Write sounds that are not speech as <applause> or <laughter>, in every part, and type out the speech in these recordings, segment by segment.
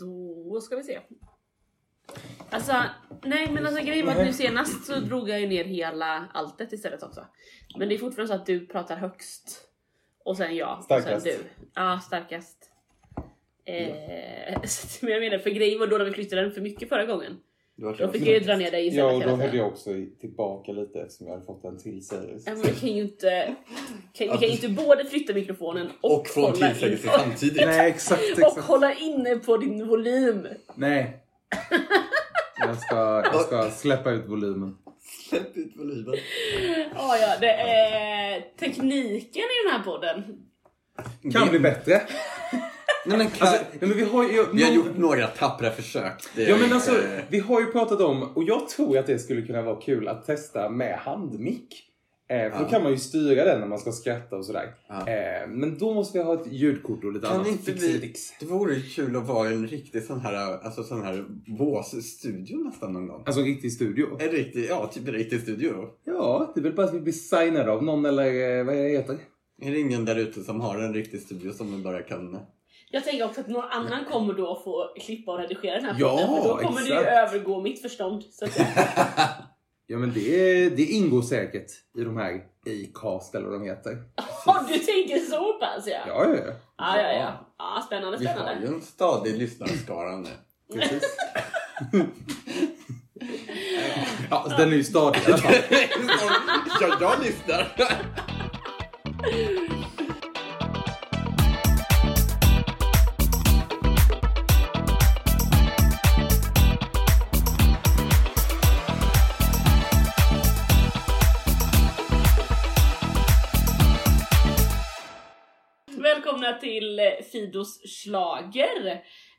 Då ska vi se. Alltså, nej men alltså grejen var att nu senast så drog jag ju ner hela alltet istället också. Men det är fortfarande så att du pratar högst. Och sen jag. Och Starkast. sen du. Ja, starkast. Eh, <laughs> så men jag menar, för grejen var då när vi flyttade den för mycket förra gången. Då fick jag ju dra ner dig istället Ja, och då höll jag också i- tillbaka lite eftersom jag hade fått en till series. Ja, men vi kan ju inte, kan, vi kan ju inte både flytta mikrofonen och, Och in- tillsägelse samtidigt. Nej, exakt, <laughs> och exakt. hålla inne på din volym. Nej. <laughs> Jag ska, jag ska släppa ut volymen. Släpp ut volymen. Ja, ja, det är tekniken i den här podden. Kan bli bättre. Nej, men, kan... Alltså, ja, men vi har ju... vi har gjort några tappra försök. Ja men alltså, vi har ju pratat om, och jag tror att det skulle kunna vara kul att testa med handmick. Eh, för då Ja. kan man ju styra den när man ska skratta och sådär. Ja. Eh, men då måste vi ha ett ljudkort och lite Kan annat. inte vi... Det vore ju kul att vara i en riktig sån här, alltså sån här båsstudio nästan någon gång. Alltså en riktig studio. En riktig, ja typ en riktig studio. Ja, det är väl bara att vi blir signade av någon eller eh, vad det heter. Är det ingen där ute som har en riktig studio som vi bara kan... Jag tänker också att någon annan kommer då få klippa och redigera den här Ja, podden. För då kommer det ju exakt. övergå mitt förstånd. Så att <laughs> Ja men det, det ingår säkert i de här Acast eller vad de heter. <laughs> Ja, du tänker så pass ja. Ja, ja, ja. Ja, ja, ja. ja spännande, Vi har ju spännande. en stadig lyssnarskara nu. Precis. <laughs> ja, så den är ju stadig i alla fall. ja, jag lyssnar. Välkomna till eh, Fidos slager.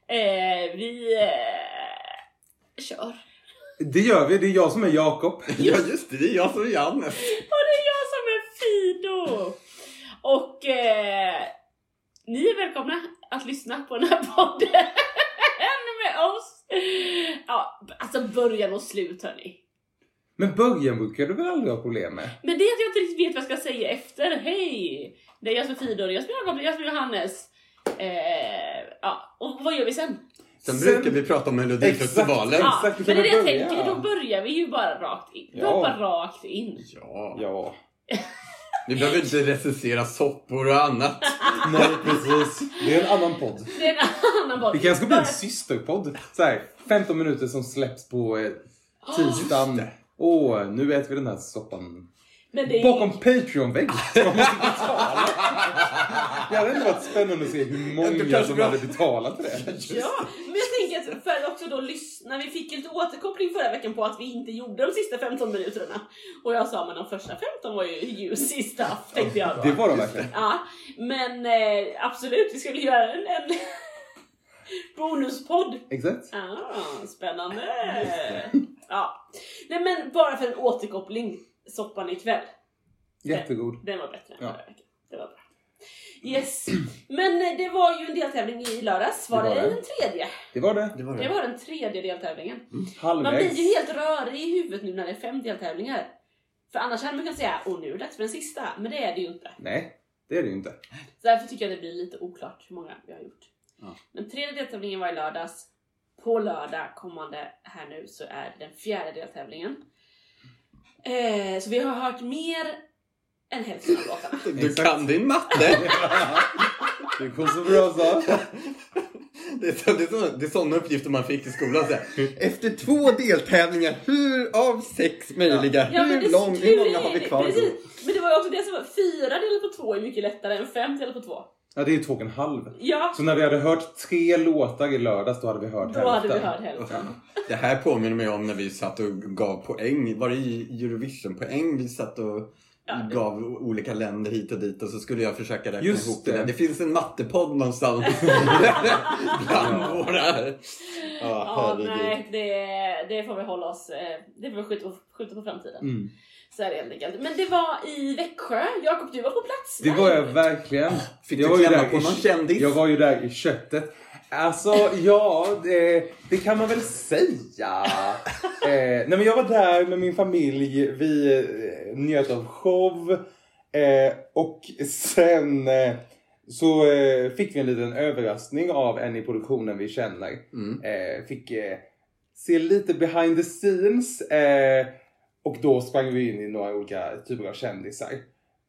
Eh, vi eh, kör. Det gör vi, det är jag som är Jakob. <laughs> ja, just det. Det är jag som är Janne. <laughs> Och det är jag som är Fido! Och eh, ni är välkomna att lyssna på den här podden <laughs> med oss. Ja, alltså början och slut hörni. Men början brukar du väl aldrig ha problem med? Men det är att jag inte riktigt vet vad jag ska säga efter. Hej! Det är jag som är Fido, jag som Jakob, jag som Johannes. Eh, ja, och vad gör vi sen? Sen, Sen- brukar vi prata om Melodifestivalen. Exakt. Ja, men det är det jag börja. tänker, då börjar vi ju bara rakt in. Vi Ja. hoppar rakt in. Ja. Ja. <laughs> Vi behöver inte recensera soppor och annat. <laughs> Nej, precis. Det är en annan podd. Det är en annan boll. Det kanske ska bli en systerpodd. Så här, 15 minuter som släpps på eh, tisdagen. Åh, nu äter vi den här soppan. Men det är... Bakom Patreon-vägg. som man <laughs> måste betala. Det hade ändå varit spännande att se hur många som bra- hade betalat för det. Ja, men jag tänker att för också då lyssna, vi fick ju lite återkoppling förra veckan på att vi inte gjorde de sista 15 minuterna. Och jag sa men de första 15 var ju juicy stuff tänkte jag då. Det var de verkligen. Ja, men eh, absolut, vi ska väl göra en, en bonuspodd. Exakt. Ah, spännande! Ja. Nej men bara för en återkoppling, soppan ikväll. Jättegod. Den var bättre än Ja. förra veckan. Det var bra. Yes. Men eh, det var ju en deltävling i lördags. Var Det var det. den tredje? Det var det. Det var Det det. var den tredje deltävlingen. Man blir Halvvägs. ju helt rörig i huvudet nu när det är fem deltävlingar. För annars hade man kunnat säga åh nu är det dags för den sista. Men det är det ju inte. Nej, det är det ju inte. Så därför tycker jag det blir lite oklart hur många vi har gjort. Ja. Men tredje deltävlingen var i lördags. På lördag kommande här nu så är det den fjärde deltävlingen. Eh, så vi har hört mer än hälften av låtarna. <laughs> Du kan din matte. <laughs> Det går så bra så. Det är, så, det, är så, det är sådana uppgifter man fick i skolan. Så här. <laughs> Efter två deltävlingar, hur av sex möjliga, Ja, hur, lång, hur många har vi kvar? Precis. Men det var ju också det som var fyra delat på två är mycket lättare än fem delat på två. Ja, det är två och en halv. Ja, Så när vi hade hört tre låtar i lördags, då hade vi hört då hade vi hört hälften. Det här påminner mig om när vi satt och gav poäng. Var det Eurovision-poäng? Vi satt och Ja, det- gav olika länder hit och dit och så skulle jag försöka räkna Just ihop det. det. Det finns en mattepodd någonstans <laughs> bland våra. Ja, Ja, nej, det, det får vi hålla oss... eh, Det får vi skjuta, skjuta på framtiden. Mm. Så är det helt enkelt. Men det var i Växjö. Jakob, du var på plats Det där. var jag verkligen. Fick jag du var ju klämma där på någon kändis? Jag var ju där i köttet. Alltså, ja, det, det kan man väl säga. <laughs> Eh, nej men jag var där med min familj. Vi eh, njöt av show. Eh, och sen eh, så eh, fick vi en liten överraskning av en i produktionen vi känner. Mm. Eh, fick eh, se lite behind the scenes eh, och då sprang vi in i några olika typer av kändisar.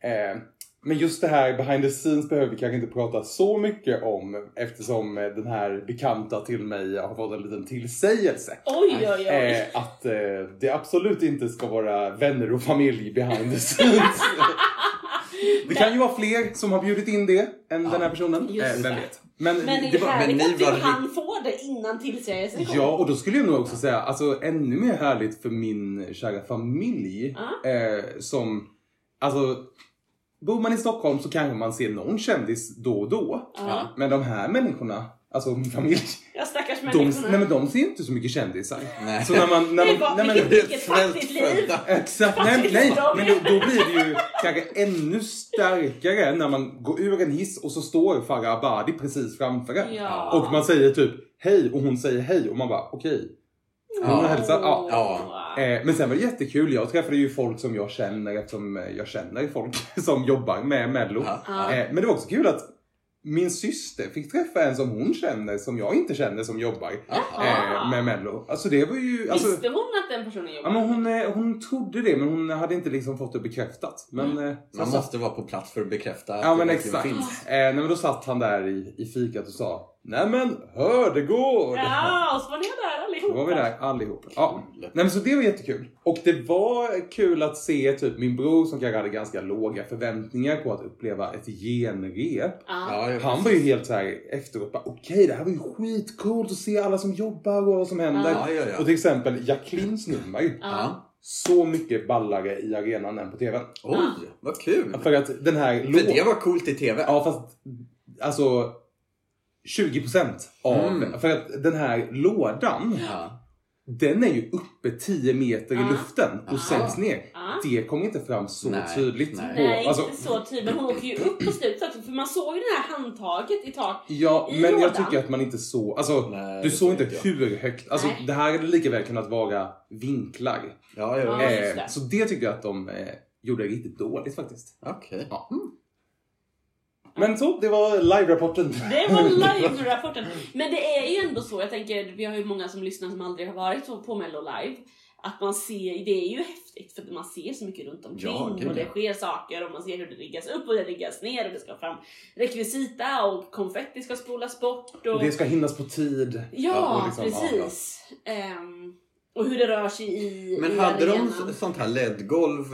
Eh, men just det här behind the scenes behöver vi kanske inte prata så mycket om eftersom eh, den här bekanta till mig har fått en liten tillsägelse. Oj, oj, oj. Eh, att eh, det absolut inte ska vara vänner och familj behind the scenes. <laughs> det kan ju vara fler som har bjudit in det än den här personen. Eh, vem vet. Men, Men är det var, härligt men ni att du var- han får det innan tillsägelsen kommer? Ja, och då skulle jag nog också säga, alltså ännu mer härligt för min kära familj. Eh, som, alltså, bor man i Stockholm så kanske man ser någon kändis då och då. Ja. Men de här människorna, alltså min familj, Ja, stackars de, människorna. nej, men de ser inte så mycket kändisar. Nej. Så när man, när Det man, var- nej, men, vilket- vilket fattigt liv! Exakt, nej, nej men då, då blir det ju kanske ännu starkare när man går ur en hiss och så står Farah Abadi precis framför en. Ja. Och man säger typ hej och hon säger hej och man bara okej. Hon Ja. hälsar, ja. Ja. Eh, men sen var det jättekul, jag träffade ju folk som jag känner eftersom jag känner folk <laughs> som jobbar med Mello. Ja. Ja. Eh, men det var också kul att min syster fick träffa en som hon känner som jag inte känner som jobbar eh, med Mello. Alltså det var ju... Alltså, Visste hon att den personen Ja, jobbade? men hon, eh, hon trodde det men hon hade inte liksom fått det bekräftat. Men, Mm. eh, Man måste vara på plats för att bekräfta att Ja det men exakt. finns. Eh, nej, men då satt han där i, i fikat och sa Nej men Hördegård! Ja, och så var ni där Då allihopa. var vi där allihop. Ja. Nej, men så det var jättekul. Och det var kul att se typ min bror som kanske hade ganska låga förväntningar på att uppleva ett genrep. Ja. Han var ju helt så här efteråt bara okej det här var ju skitcoolt att se alla som jobbar och vad som händer. Ja, ja, ja. Och till exempel Jacquelines nummer. Så mycket ballare i arenan än på TVn. Oj, vad kul! För att den här För det var coolt i TV. Ja fast alltså 20% av, Mm. för att den här lådan, Ja. den är ju uppe 10 meter i luften och sänks ner. Det kommer inte fram så Nej, tydligt. nej. På, Nej, alltså, inte så tydligt. Men hon åker ju upp på slutet också. För man såg ju det här handtaget i tak. ja, i men jag lådan. tycker att man inte så, alltså Nej, du såg inte jag. hur högt, alltså Nej. det här hade lika väl kunnat vara vinklar. Ja, ja, Ja. Eh, det. så det tycker jag att de eh, gjorde riktigt dåligt faktiskt. Okej. Ja. Men så, det var live-rapporten. Det var <laughs> live-rapporten. Men det är ju ändå så, jag tänker, vi har ju många som lyssnar som aldrig har varit på- Mello live. Att man ser, det är ju häftigt för man ser så mycket runt omkring Ja, och det ja. sker saker och man ser hur det riggas upp och det riggas ner och det ska fram rekvisita och konfetti ska spolas bort. Och... Det ska hinnas på tid. Ja, och liksom, ja, precis. Ehm, och hur det rör sig i Men i hade de arenan. s- sånt här LED-golv?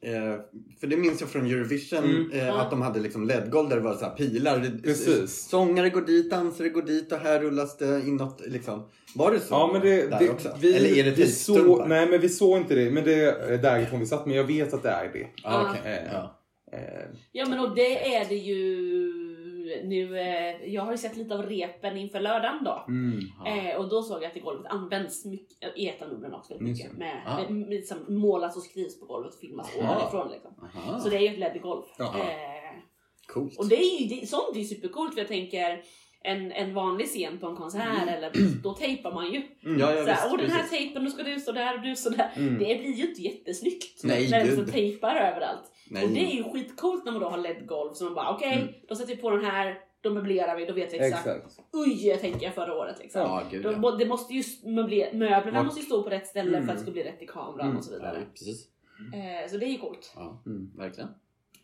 eh, För det minns jag från Eurovision. Mm. eh, Ja. Att de hade liksom LED-golv där det var så här pilar. Precis. Sångare går dit, dansare går dit och här rullas det inåt. Liksom. Var det så Ja men det, där det också? vi, Eller är det vi tejpstumpar? såg, Nej men vi såg inte det, men det är därifrån vi satt. Men jag vet att det är det. Ja, okej. Eh, Ja. Eh, Ja men och det är det ju nu, eh, jag har ju sett lite av repen inför lördagen då. mm. Ja. Eh, och då såg jag att i golvet används mycket, i etanorden också väldigt Just mycket. det. Med, Ah. med, med, liksom, målas och skrivs på golvet och filmas ovanifrån liksom. Aha. Så det är ju ett LED-golv. Eh, Coolt. och det är ju, det, sånt är ju supercoolt för jag tänker en, en vanlig scen på en konsert eller då tejpar man ju. Mm. Ja, ja, Såhär, visst, och den här precis. tejpen, nu ska du stå där och du så där. Mm. Det blir ju inte jättesnyggt Nej, när liksom tejpar överallt. Nej. Och det är ju skitcoolt när man då har LED-golv så man bara okej, Mm. då sätter vi på den här, då möblerar vi, då vet vi exakt. Exakt. Jag tänker jag förra året liksom. Ja, gud Då, ja. må- det måste ju möbler, möblerna Ja. måste ju stå på rätt ställe Mm. för att det ska bli rätt i kameran Mm. och så vidare. ja precis. Eh, så det är ju coolt. Ja, Mm. verkligen.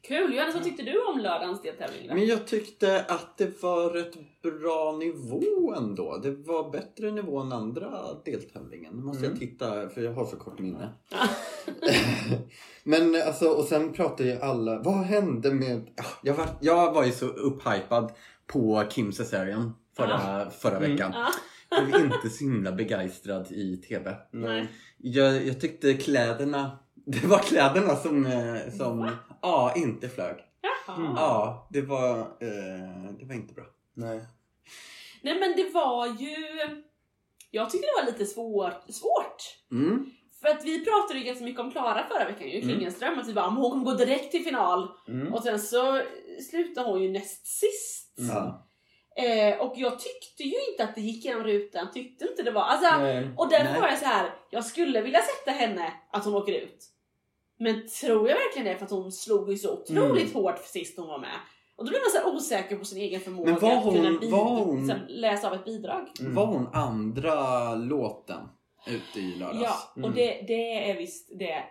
Kul! Johannes, vad tyckte du om lördagens deltävling? då? Men jag tyckte att det var ett bra nivå ändå. Det var bättre nivå än andra deltävlingen. Nu måste Mm. jag titta för jag har för kort minne. <laughs> Men alltså, och sen pratade ju alla, vad hände med... Ja, Jag var, jag var ju så upphypad på Kim Cesarian förra, förra Mm. veckan. Ja. Jag blev inte så himla begeistrad i TV. Nej. Jag, jag tyckte kläderna, <laughs> det var kläderna som, eh, som Va? Ja, inte flög. Jaha. Mm. Ja, det var, eh, det var inte bra. Nej. Nej men det var ju... Jag tyckte det var lite svårt. svårt. Mm. För att vi pratade ju ganska mycket om Klara förra veckan ju, Mm. Klingenström. Att vi bara, "Men hon kommer gå direkt till final. Mm. Och sen så slutade hon ju näst sist. Mm. Ja. Eh, och jag tyckte ju inte att det gick genom rutan. Tyckte inte det var... Alltså, Nej. och därför var jag så här. jag skulle vilja sätta henne att hon åker ut. Men tror jag verkligen det? För att hon slog ju så otroligt hårt sist hon var med. Och då blir man så osäker på sin egen förmåga Men var att kunna hon- bid- var hon- läsa av ett bidrag. Mm. Var hon andra låten ute i lördags? Ja, och Mm. det, det är visst det.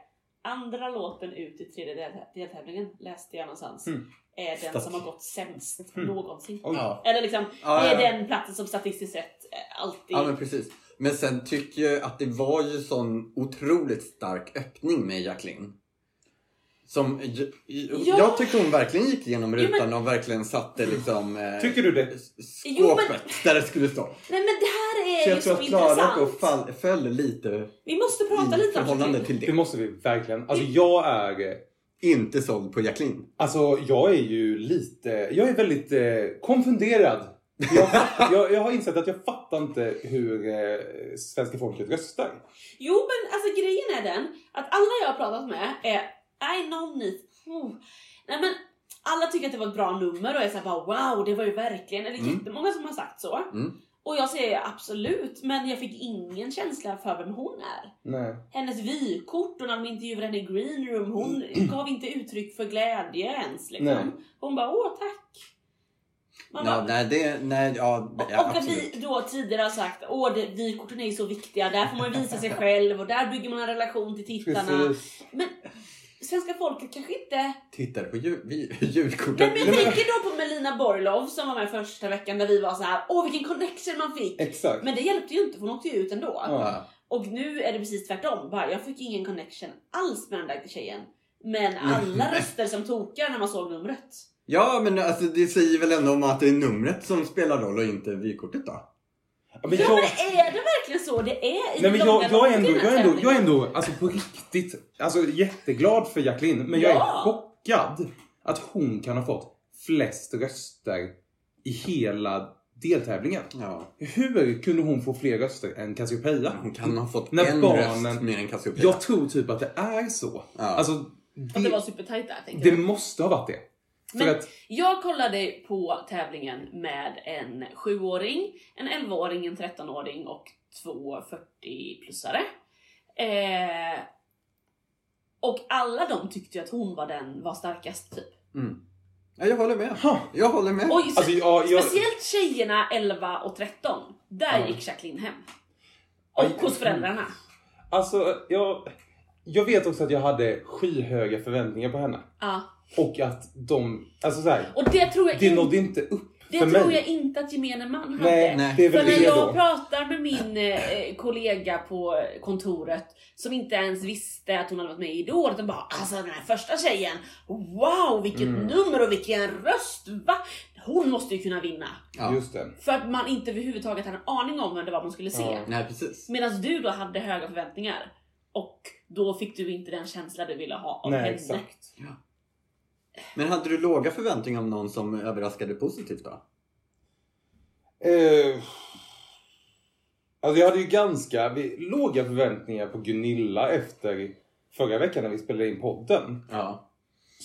Andra låten ut i tredje del, deltävlingen läste jag någonstans. Mm. Är den som har gått sämst Mm. någonsin. Oj. Ja. Eller liksom, Ja, det är ja. den platsen som statistiskt sett eh, alltid... Ja men precis. Men sen tycker jag att det var ju sån otroligt stark öppning med Jacqueline. Som, Ja. Jag tyckte hon verkligen gick igenom Jo, rutan men- och verkligen satte liksom eh, Tycker du det? Jo, men- skåpet där det skulle stå. Nej men det här är Så ju jag tror att Klara intressant. och fall, föll lite Vi måste prata i lite om förhållande till Det det. måste vi verkligen. Alltså jag är... Inte såld på Jacqueline. Alltså jag är ju lite... Jag är väldigt eh, konfunderad. Jag, jag, jag har insett att jag fattar inte hur eh, svenska folket röstar. Jo men alltså grejen är den att alla jag har pratat med är I know it. Oh. Nej men alla tycker att det var ett bra nummer och är såhär bara wow det var ju verkligen, eller Mm. jättemånga som har sagt så. Mm. Och jag säger absolut, men jag fick ingen känsla för vem hon är. Nej. Hennes vykort och när de intervjuade henne i green room, hon gav inte uttryck för glädje ens. Nej. Liksom. Hon bara åh tack. Man Ja, bara, nej, det, nej, ja, och, ja och att vi då tidigare har sagt det, vykorten är så viktiga, där får man visa sig <laughs> själv och där bygger man en relation till tittarna. Precis. Men svenska folket kanske inte... Tittar på jul, vi- <laughs> julkorten. Men jag tänker då på Melina Borlov som var med första veckan där vi var så här åh vilken connection man fick. Exakt. Men det hjälpte ju inte för hon åkte ju ut ändå. Ja. Och nu är det precis tvärtom. Bara, jag fick ingen connection alls med den där tjejen. Men alla röster som tokar när man såg numret. Ja, men alltså, det säger väl ändå om att det är numret som spelar roll och inte vykortet då? Ja, men Ja jag, men är det verkligen så? Det är i nej, men långa jag, jag, är ändå, jag, är ändå, jag är ändå alltså på riktigt alltså, jätteglad för Jacqueline. Men jag är Ja. chockad att hon kan ha fått flest röster i hela deltävlingen. Ja. Hur kunde hon få fler röster än Cassiopeia? Hon kan ha fått När en barnen- röst mer än Cassiopeia. Jag tror typ att det är så. Ja. Alltså, Att det var det, supertajt där tänker det jag. måste ha varit det. Men- att, Jag kollade på tävlingen med en 7-åring, en 11-åring, en 13-åring och två 40-plussare. Eh, och alla de tyckte ju att hon var den var starkast typ. Mm. Ja, jag håller med. ha, Jag håller med. Oj, alltså, ja, jag, Speciellt tjejerna 11 och 13. Där Ja. gick Jacqueline hem. Aj, Och hos föräldrarna. alltså, jag, jag vet också att jag hade skyhöga förväntningar på henne. Ja. Och att de, alltså så här, Och det tror jag, det in, nådde inte upp det för tror mig. jag inte att gemene man hade. Nej, Nej. det är För när jag då. pratar med min eh, kollega på kontoret som inte ens visste att hon hade varit med i Idol, de bara alltså den här första tjejen, wow vilket Mm. nummer och vilken röst, va? Hon måste ju kunna vinna. Ja. Just det. För att man inte överhuvudtaget hade en aning om vem det var man skulle se. Ja. Nej, precis. Medan du då hade höga förväntningar. Och då fick du inte den känsla du ville ha av Nej, henne. exakt. Men hade du låga förväntningar om någon som överraskade positivt då? Eh, alltså jag hade ju ganska vi- låga förväntningar på Gunilla efter förra veckan när vi spelade in podden. Ja.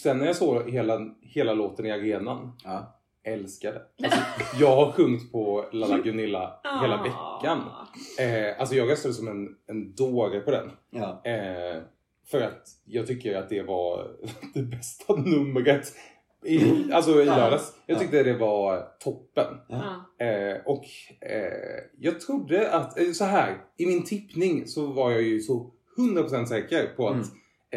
Sen när jag såg hela, hela låten i arenan, ja. Älskade. <laughs> Alltså, jag har sjungit på Lalla Gunilla hela Ah. veckan. Eh, alltså jag röstade som en, en dåre på den. ja. Eh, för att jag tycker att det var <laughs> det bästa numret i, alltså i lördags. Jag Ja. tyckte det var toppen. Eh, och eh, jag trodde att, eh, så här, i min tippning så var jag ju så 100% säker på att Mm.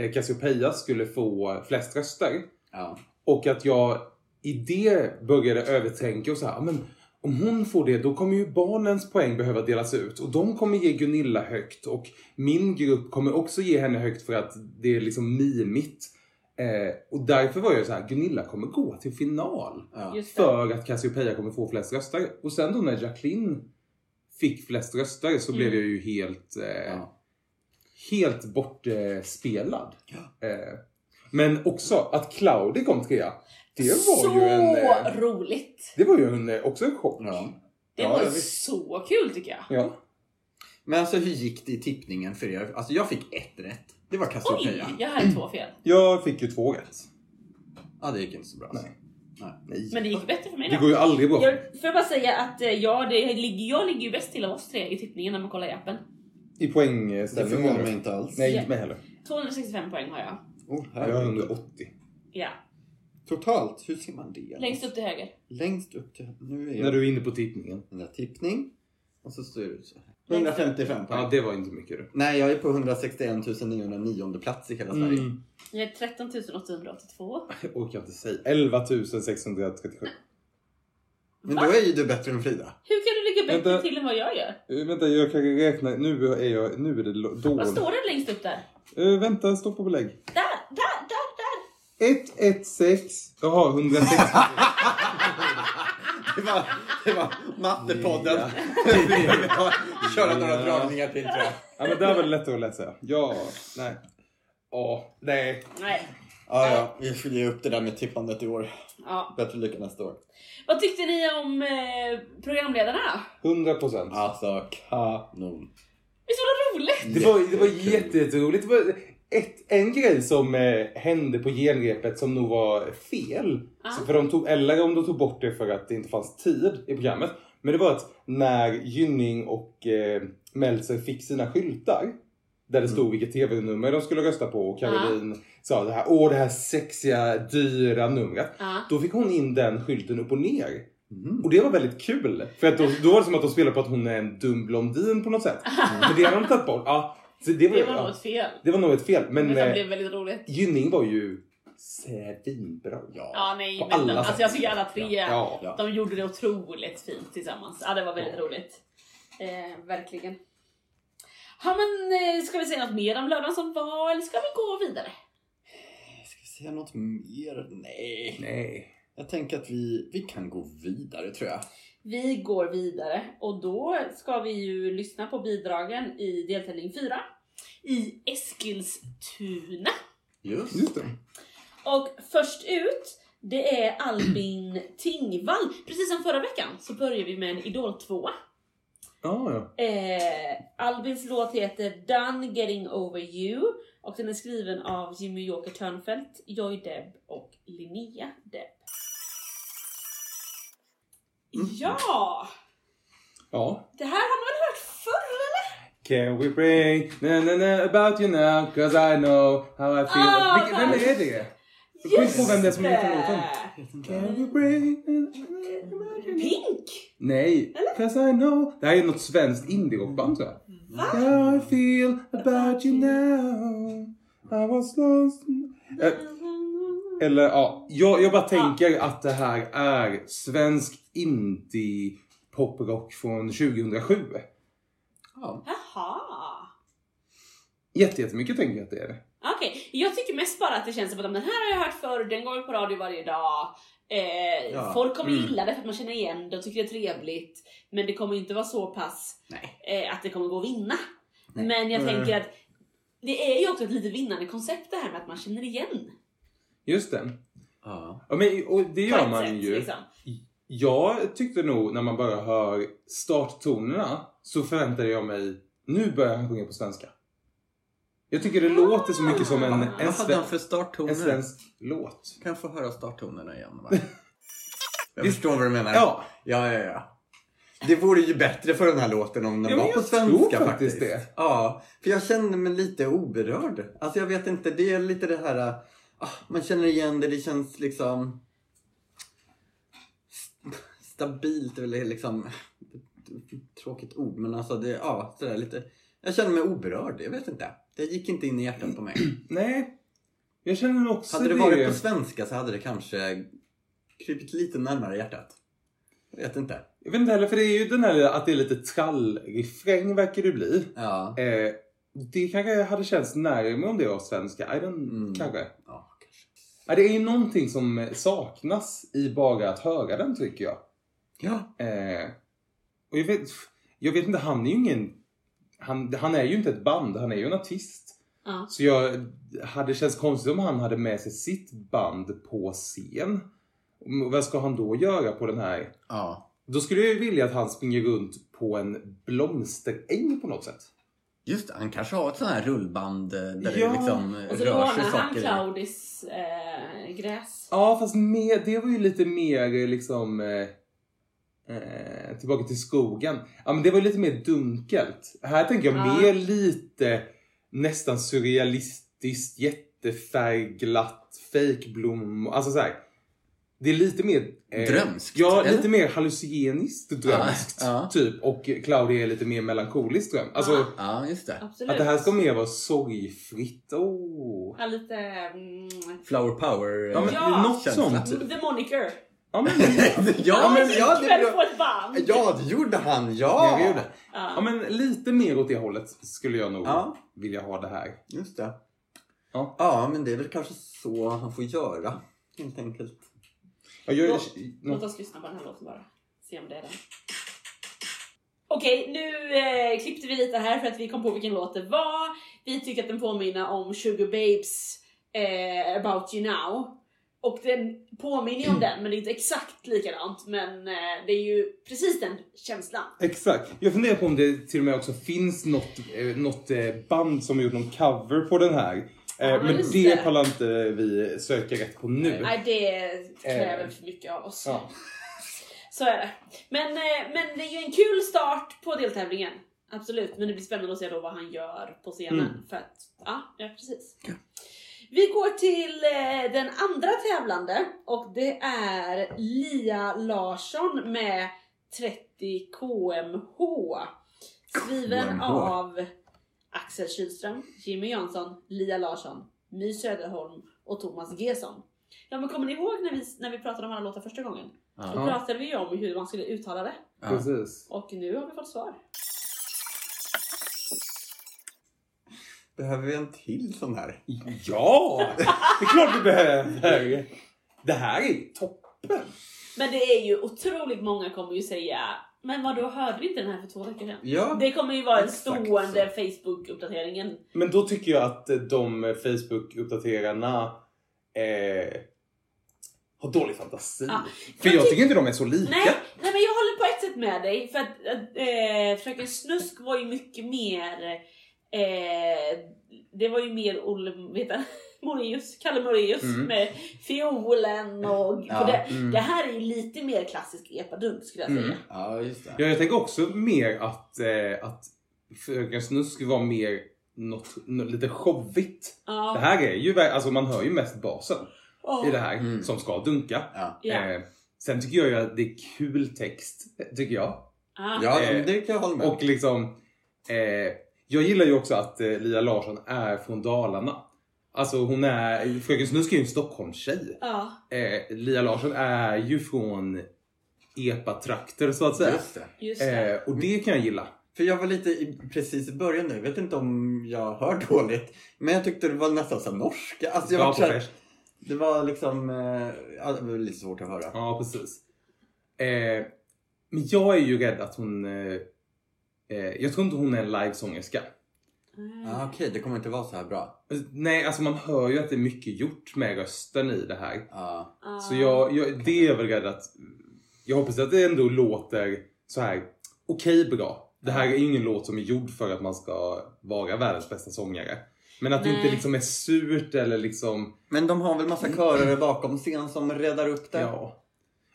eh, Cassiopeia skulle få flest röster. ja. Och att jag i det började övertänka och så här, "Ah, men om hon får det då kommer ju barnens poäng behöva delas ut och de kommer ge Gunilla högt och min grupp kommer också ge henne högt för att det är liksom mimigt. Eh, och därför var jag så här, Gunilla kommer gå till final. ja. För att Cassiopeia kommer få flest röster. Och sen då när Jacqueline fick flest röster så blev Mm. jag ju helt, eh, Ja. helt bortspelad. Ja. Eh, men också att Claudia kom trea. Det var så ju en... Eh, roligt! det var ju en, eh, också en chock. ja. Det Ja, var visst. så kul tycker jag. Ja. Men alltså hur gick det i tippningen för er? Alltså jag fick ett rätt. Det var Oj, Cassiopeia. jag hade två fel. Jag fick ju två rätt. Ja, det gick inte så bra. Nej. Nej. Men det gick bättre för mig Det då. går ju aldrig bra. Jag får jag bara säga att eh, ja, det ligger, jag ligger ju bäst till av oss tre i tippningen när man kollar i appen. I Det poängställning. förvånar menar mig inte alls. Nej, inte mig heller. 265 poäng har jag. Oh, Jag har 180. Ja. Totalt, hur ser man det? Längst upp till höger. Längst upp till... Nu är jag... När du är inne på tippningen. Där tippning. Och så står det så här. Längst upp. 155 poäng. Ja, det var inte mycket du. Nej, jag är på 161 909 plats i hela Sverige. Mm. Jag är 13 882. Jag orkar inte säga. 11 637. Men då är ju du bättre än Frida. Hur kan du ligga bättre Vänta. till än vad jag gör? Uh, vänta, jag kan räkna. Nu är, jag, nu är det lo- Vad dåligt. står det längst upp där? Uh, vänta, stoppa belägg. Där, där, där, där! 116. Jag har 160. <laughs> Det var, det var mattepodden. Ja. <laughs> Köra några dragningar till tror jag. ja, men där var det lättare att läsa. Ja, nej. Ja, nej. Nej. Ja, ja. Vi får ge upp det där med tippandet i år. Ja. Bättre lycka nästa år. Vad tyckte ni om eh, programledarna? 100 procent. Alltså, kanon. Visst var det roligt? Det var, det var jätte- jätteroligt. Det var ett, en grej som eh, hände på genrepet som nog var fel. Ja. Så för de tog, eller om de tog bort det för att det inte fanns tid i programmet. Men det var att när Gynning och eh, Meltzer fick sina skyltar. Där det stod vilket tv-nummer de skulle rösta på och Caroline sa det här, åh det här sexiga, dyra numret. Ja. Då fick hon in den skylten upp och ner. Mm. Och det var väldigt kul. För att då, då var det som att de spelade på att hon är en dum blondin på något sätt. <laughs> Men det hade de tagit bort. Ja, så det, var, Det var ja, nog ett fel. det var nog ett fel. Men Men det eh, blev väldigt roligt. Gynning var ju svinbra. Ja. Ja, nej, På men alla de, alltså jag tycker alla tre, Ja. Ja. de gjorde det otroligt fint tillsammans. Ja, det var väldigt roligt. Eh, verkligen. Ja, men eh, ska vi säga något mer om lördagen som var, eller ska vi gå vidare? Ska vi säga något mer? Nej. Nej. Jag tänker att vi, vi kan gå vidare tror jag. Vi går vidare och då ska vi ju lyssna på bidragen i deltävling 4 i Eskilstuna. Just. Just det. Och först ut, det är Albin Tingvall. Precis som förra veckan så börjar vi med en Idol 2. Ja, ja. Eh, Albins låt heter Done Getting Over You och den är skriven av Jimmy Joker Törnfeldt, Joy Deb och Linnea Deb. Ja! Ja. Det här har man hört förr eller? Can we bring na na na about you now cause I know how I feel. Ah, Vilken, vem är det? Jag kommer inte ihåg vem det är som heter låten. Can we bring Pink! Nej, cause I know. Det här är något svenskt indie-rockband tror jag. Va? How I feel about you now. I was lost. Eh, Eller ja, jag, jag bara tänker att det här är svensk indie poprock från 2007. Ja. Jaha. Jätte, jättemycket tänker jag att det är. Okej, jag tycker mest bara att det känns som att den här har jag hört förr, den går på radio varje dag. Eh, Ja. Folk kommer Mm. gilla det för att man känner igen det och tycker det är trevligt. Men det kommer inte vara så pass eh, att det kommer gå att vinna. Nej. Men jag Nej. tänker att det är ju också ett lite vinnande koncept det här med att man känner igen. Just det. Ja. Ja, men, och det gör man sätt, ju. liksom. Jag tyckte nog när man bara hör starttonerna så förväntade jag mig, nu börjar han sjunga på svenska. Jag tycker det låter så mycket som en, en, hade han sve, för starttoner? en svensk låt. Kan jag få höra starttonerna igen? Va? <laughs> Jag förstår vad du menar. Ja, Ja, ja, ja. Det vore ju bättre för den här låten om den Ja, var på svenska faktiskt det. Ja, för jag känner mig lite oberörd. Alltså jag vet inte, det är lite det här... ah, man känner igen det, det känns liksom... st- Stabilt, eller liksom... Tråkigt ord, men alltså det, ja, sådär lite... Jag känner mig oberörd, jag vet inte. Det gick inte in i hjärtat på mig. <clears throat> nej. Jag känner också Hade det varit på svenska så hade det kanske krypit lite närmare hjärtat. Jag vet inte. Jag vet inte heller, för det är ju den här att det är lite trallrefräng verkar det bli. Ja, Eh, det kanske hade känts närmare om det var svenska. I don't, Mm. kanske. ja kanske. Ja, det är ju någonting som saknas i bara att höra den tycker jag. Ja, Eh, och jag vet, jag vet inte, han är ju ingen... Han, han är ju inte ett band, han är ju en artist. Ja. Så jag hade känts konstigt om han hade med sig sitt band på scen. Och Vad ska han då göra på den här? ja. Då skulle jag ju vilja att han springer runt på en blomsteräng på något sätt. Just det, han kanske har ett sånt här rullband eh, där Ja. det liksom eh, Och så rör sig han saker i. Claudis eh, gräs. Ja, fast med, det var ju lite mer eh, liksom... Eh, eh, tillbaka till skogen. Ja, men det var lite mer dunkelt. Här tänker jag Ja. mer lite nästan surrealistiskt, jättefärgglatt, fejkblom. Alltså så här. Det är lite mer... eh, Drömskt, Ja, eller? lite mer halluciniskt drömskt. Ja, ja. Typ. Och Claudia är lite mer melankoliskt dröm. Alltså, Ja. Ja, just det. Absolut. att det här ska mer vara sorgfritt. Oh. Ja, lite... Mm, Flower power. Ja, men Ja. något sånt. the moniker. Ja, men, <laughs> ja, men ja, det, band. ja, det gjorde han. Ja, Ja, det gjorde. Ja. ja, men lite mer åt det hållet skulle jag nog Ja. vilja ha det här. Just det. Ja. ja, men det är väl kanske så han får göra. Helt enkelt. Ja, jag, Låt- Låt oss lyssna på den här låten bara. Se om det är den. Okej, nu eh, klippte vi lite här för att vi kom på vilken låt det var. Vi tycker att den påminner om Sugar Babes eh, About You Now. Och den påminner ju om den, men det är inte exakt likadant. Men eh, det är ju precis den känslan. Exakt. Jag funderar på om det till och med också finns något, eh, något eh, band som har gjort någon cover på den här. Ja, men det det. pallar inte vi söka rätt på nu. Nej, det kräver Eh. för mycket av oss. Ja. Så är det. Men, men det är ju en kul start på deltävlingen. Absolut, men det blir spännande att se då vad han gör på scenen. Mm. För att, ja, ja precis. Vi går till eh, den andra tävlande och det är Lia Larsson med 30 kmh. Skriven av Axel Kylström, Jimmy Jansson, Lia Larsson, My Söderholm och Thomas Gesson. Ja men kommer ni ihåg när vi, när vi pratade om alla låtar första gången? Då pratade vi om hur man skulle uttala det. Precis. Och nu har vi fått svar. Behöver vi en till sån här? Ja! Det är klart vi behöver! Det här är toppen! Men det är ju otroligt många kommer ju säga Men vad då hörde vi inte den här för två veckor sedan? Ja. Det kommer ju vara en stående Facebook-uppdateringen. Men då tycker jag att eh, de Facebook-uppdaterarna eh, har dålig fantasi. Ja. För Jag jag ty- tycker inte de är så lika. Nej, nej men jag håller på ett sätt med dig för att äh, Fröken Snusk var ju mycket mer eh, Det var ju mer Olle, vet du, <laughs> Moraeus, Kalle Moraeus Mm. med fiolen och Ja, det, mm. det här är ju lite mer klassisk epadunk skulle jag säga. Mm. Ja, just det. Ja, jag tänker också mer att, eh, att Fröken Snusk var mer något, något lite showigt. Ja. Det här är ju, alltså man hör ju mest basen Ja. i det här Mm. som ska dunka. Eh, sen tycker jag ju att det är kul text, tycker jag. Ja. ja Eh, det kan jag hålla med. Och liksom, eh, jag gillar ju också att eh, Lia Larsson är från Dalarna. Alltså hon är, Fröken Snusk är ju en Stockholmstjej. Ja. Eh, Lia Larsson är ju från EPA-trakter så att säga. Just det. Just det. Eh, och det kan jag gilla. För jag var lite i, precis i början nu, jag vet inte om jag hör dåligt. Men jag tyckte det var nästan som norska. Alltså jag Ja, var så här, det var liksom, eh, det var lite svårt att höra. Ja, precis. Eh, men jag är ju rädd att hon... Eh, jag tror inte hon är en livesångerska. Ja, Okej, det kommer inte vara så här bra. Nej, alltså man hör ju att det är mycket gjort med rösten i det här. Ja. Så jag, jag, det är väl rädd att... Jag hoppas att det ändå låter så här okej bra. Det här är ingen låt som är gjord för att man ska vara världens bästa sångare. Men att det Nej. inte liksom är surt eller liksom... Men de har väl massa körare bakom scen som räddar upp det? Ja,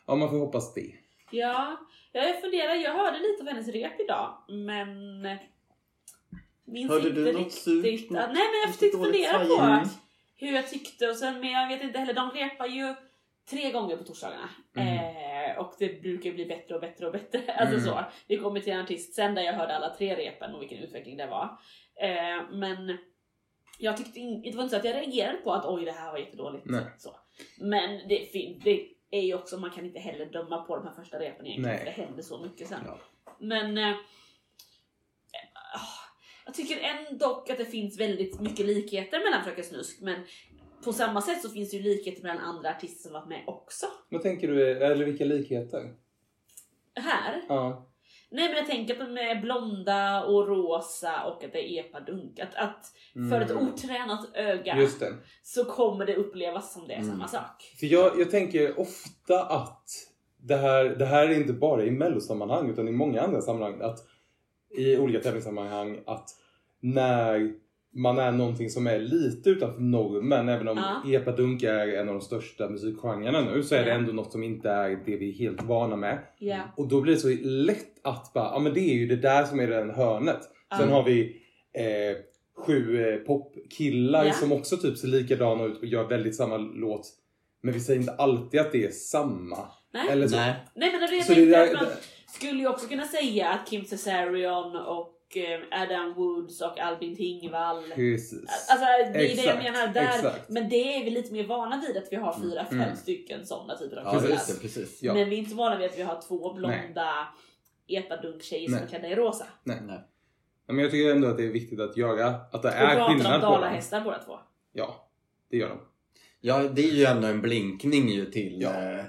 ja man får hoppas det. Ja, jag funderar, jag hörde lite av hennes rep idag, men minns Hörde inte du något riktigt. surt, något nej men jag försökte fundera på hur jag tyckte och sen, men jag vet inte heller, de repar ju tre gånger på torsdagarna. Eh, och det brukar bli bättre och bättre och bättre. <laughs> Alltså Mm. så. Vi kommer till en artist sen där jag hörde alla tre repen och vilken utveckling det var. Eh, men jag tyckte in, det var inte så att jag reagerade på att oj det här var jättedåligt. Nej. Så. Men det, det är ju också, man kan inte heller döma på de här första repen egentligen för det händer så mycket sen. Ja. Men eh, ah, jag tycker ändå att det finns väldigt mycket likheter mellan Fröken Snusk men på samma sätt så finns det ju likheter mellan andra artister som varit med också. Vad tänker du, eller vilka likheter? Här? Ja. Nej men jag tänker att de är blonda och rosa och att det är epadunk. Att, att för ett Mm. otränat öga så kommer det upplevas som det är Mm. samma sak. För jag, jag tänker ofta att det här, det här är inte bara i mellosammanhang utan i många andra sammanhang. Att I olika tävlingssammanhang att när man är någonting som är lite utanför normen, även om Ja. epadunk är en av de största musikgenrerna nu, så är det Ja. ändå något som inte är det vi är helt vana med. Ja. Och då blir det så lätt att bara, ja men det är ju det där som är den hörnet. Sen Ja. har vi eh, sju eh, popkillar Ja. som också typ ser likadana ut och gör väldigt samma låt Men vi säger inte alltid att det är samma. Nej. Eller så. Nej. Nej men det är det Så det där- man skulle ju också kunna säga att Kim Cesarion och Adam Woods och Albin Tingvall Precis. Alltså det är det jag menar där. exakt. Men det är vi lite mer vana vid att vi har fyra, fem Mm. stycken sådana typer av Ja, killar. det. Precis. Ja. Men vi är inte vana vid att vi har två blonda epadunk-tjejer som är klädda i rosa. Nej. Nej. Men jag tycker ändå att det är viktigt att göra, att det Och är skillnad på dem. dalahästar båda två. Ja, det gör de. Ja, det är ju ändå en blinkning ju till Ja. eh.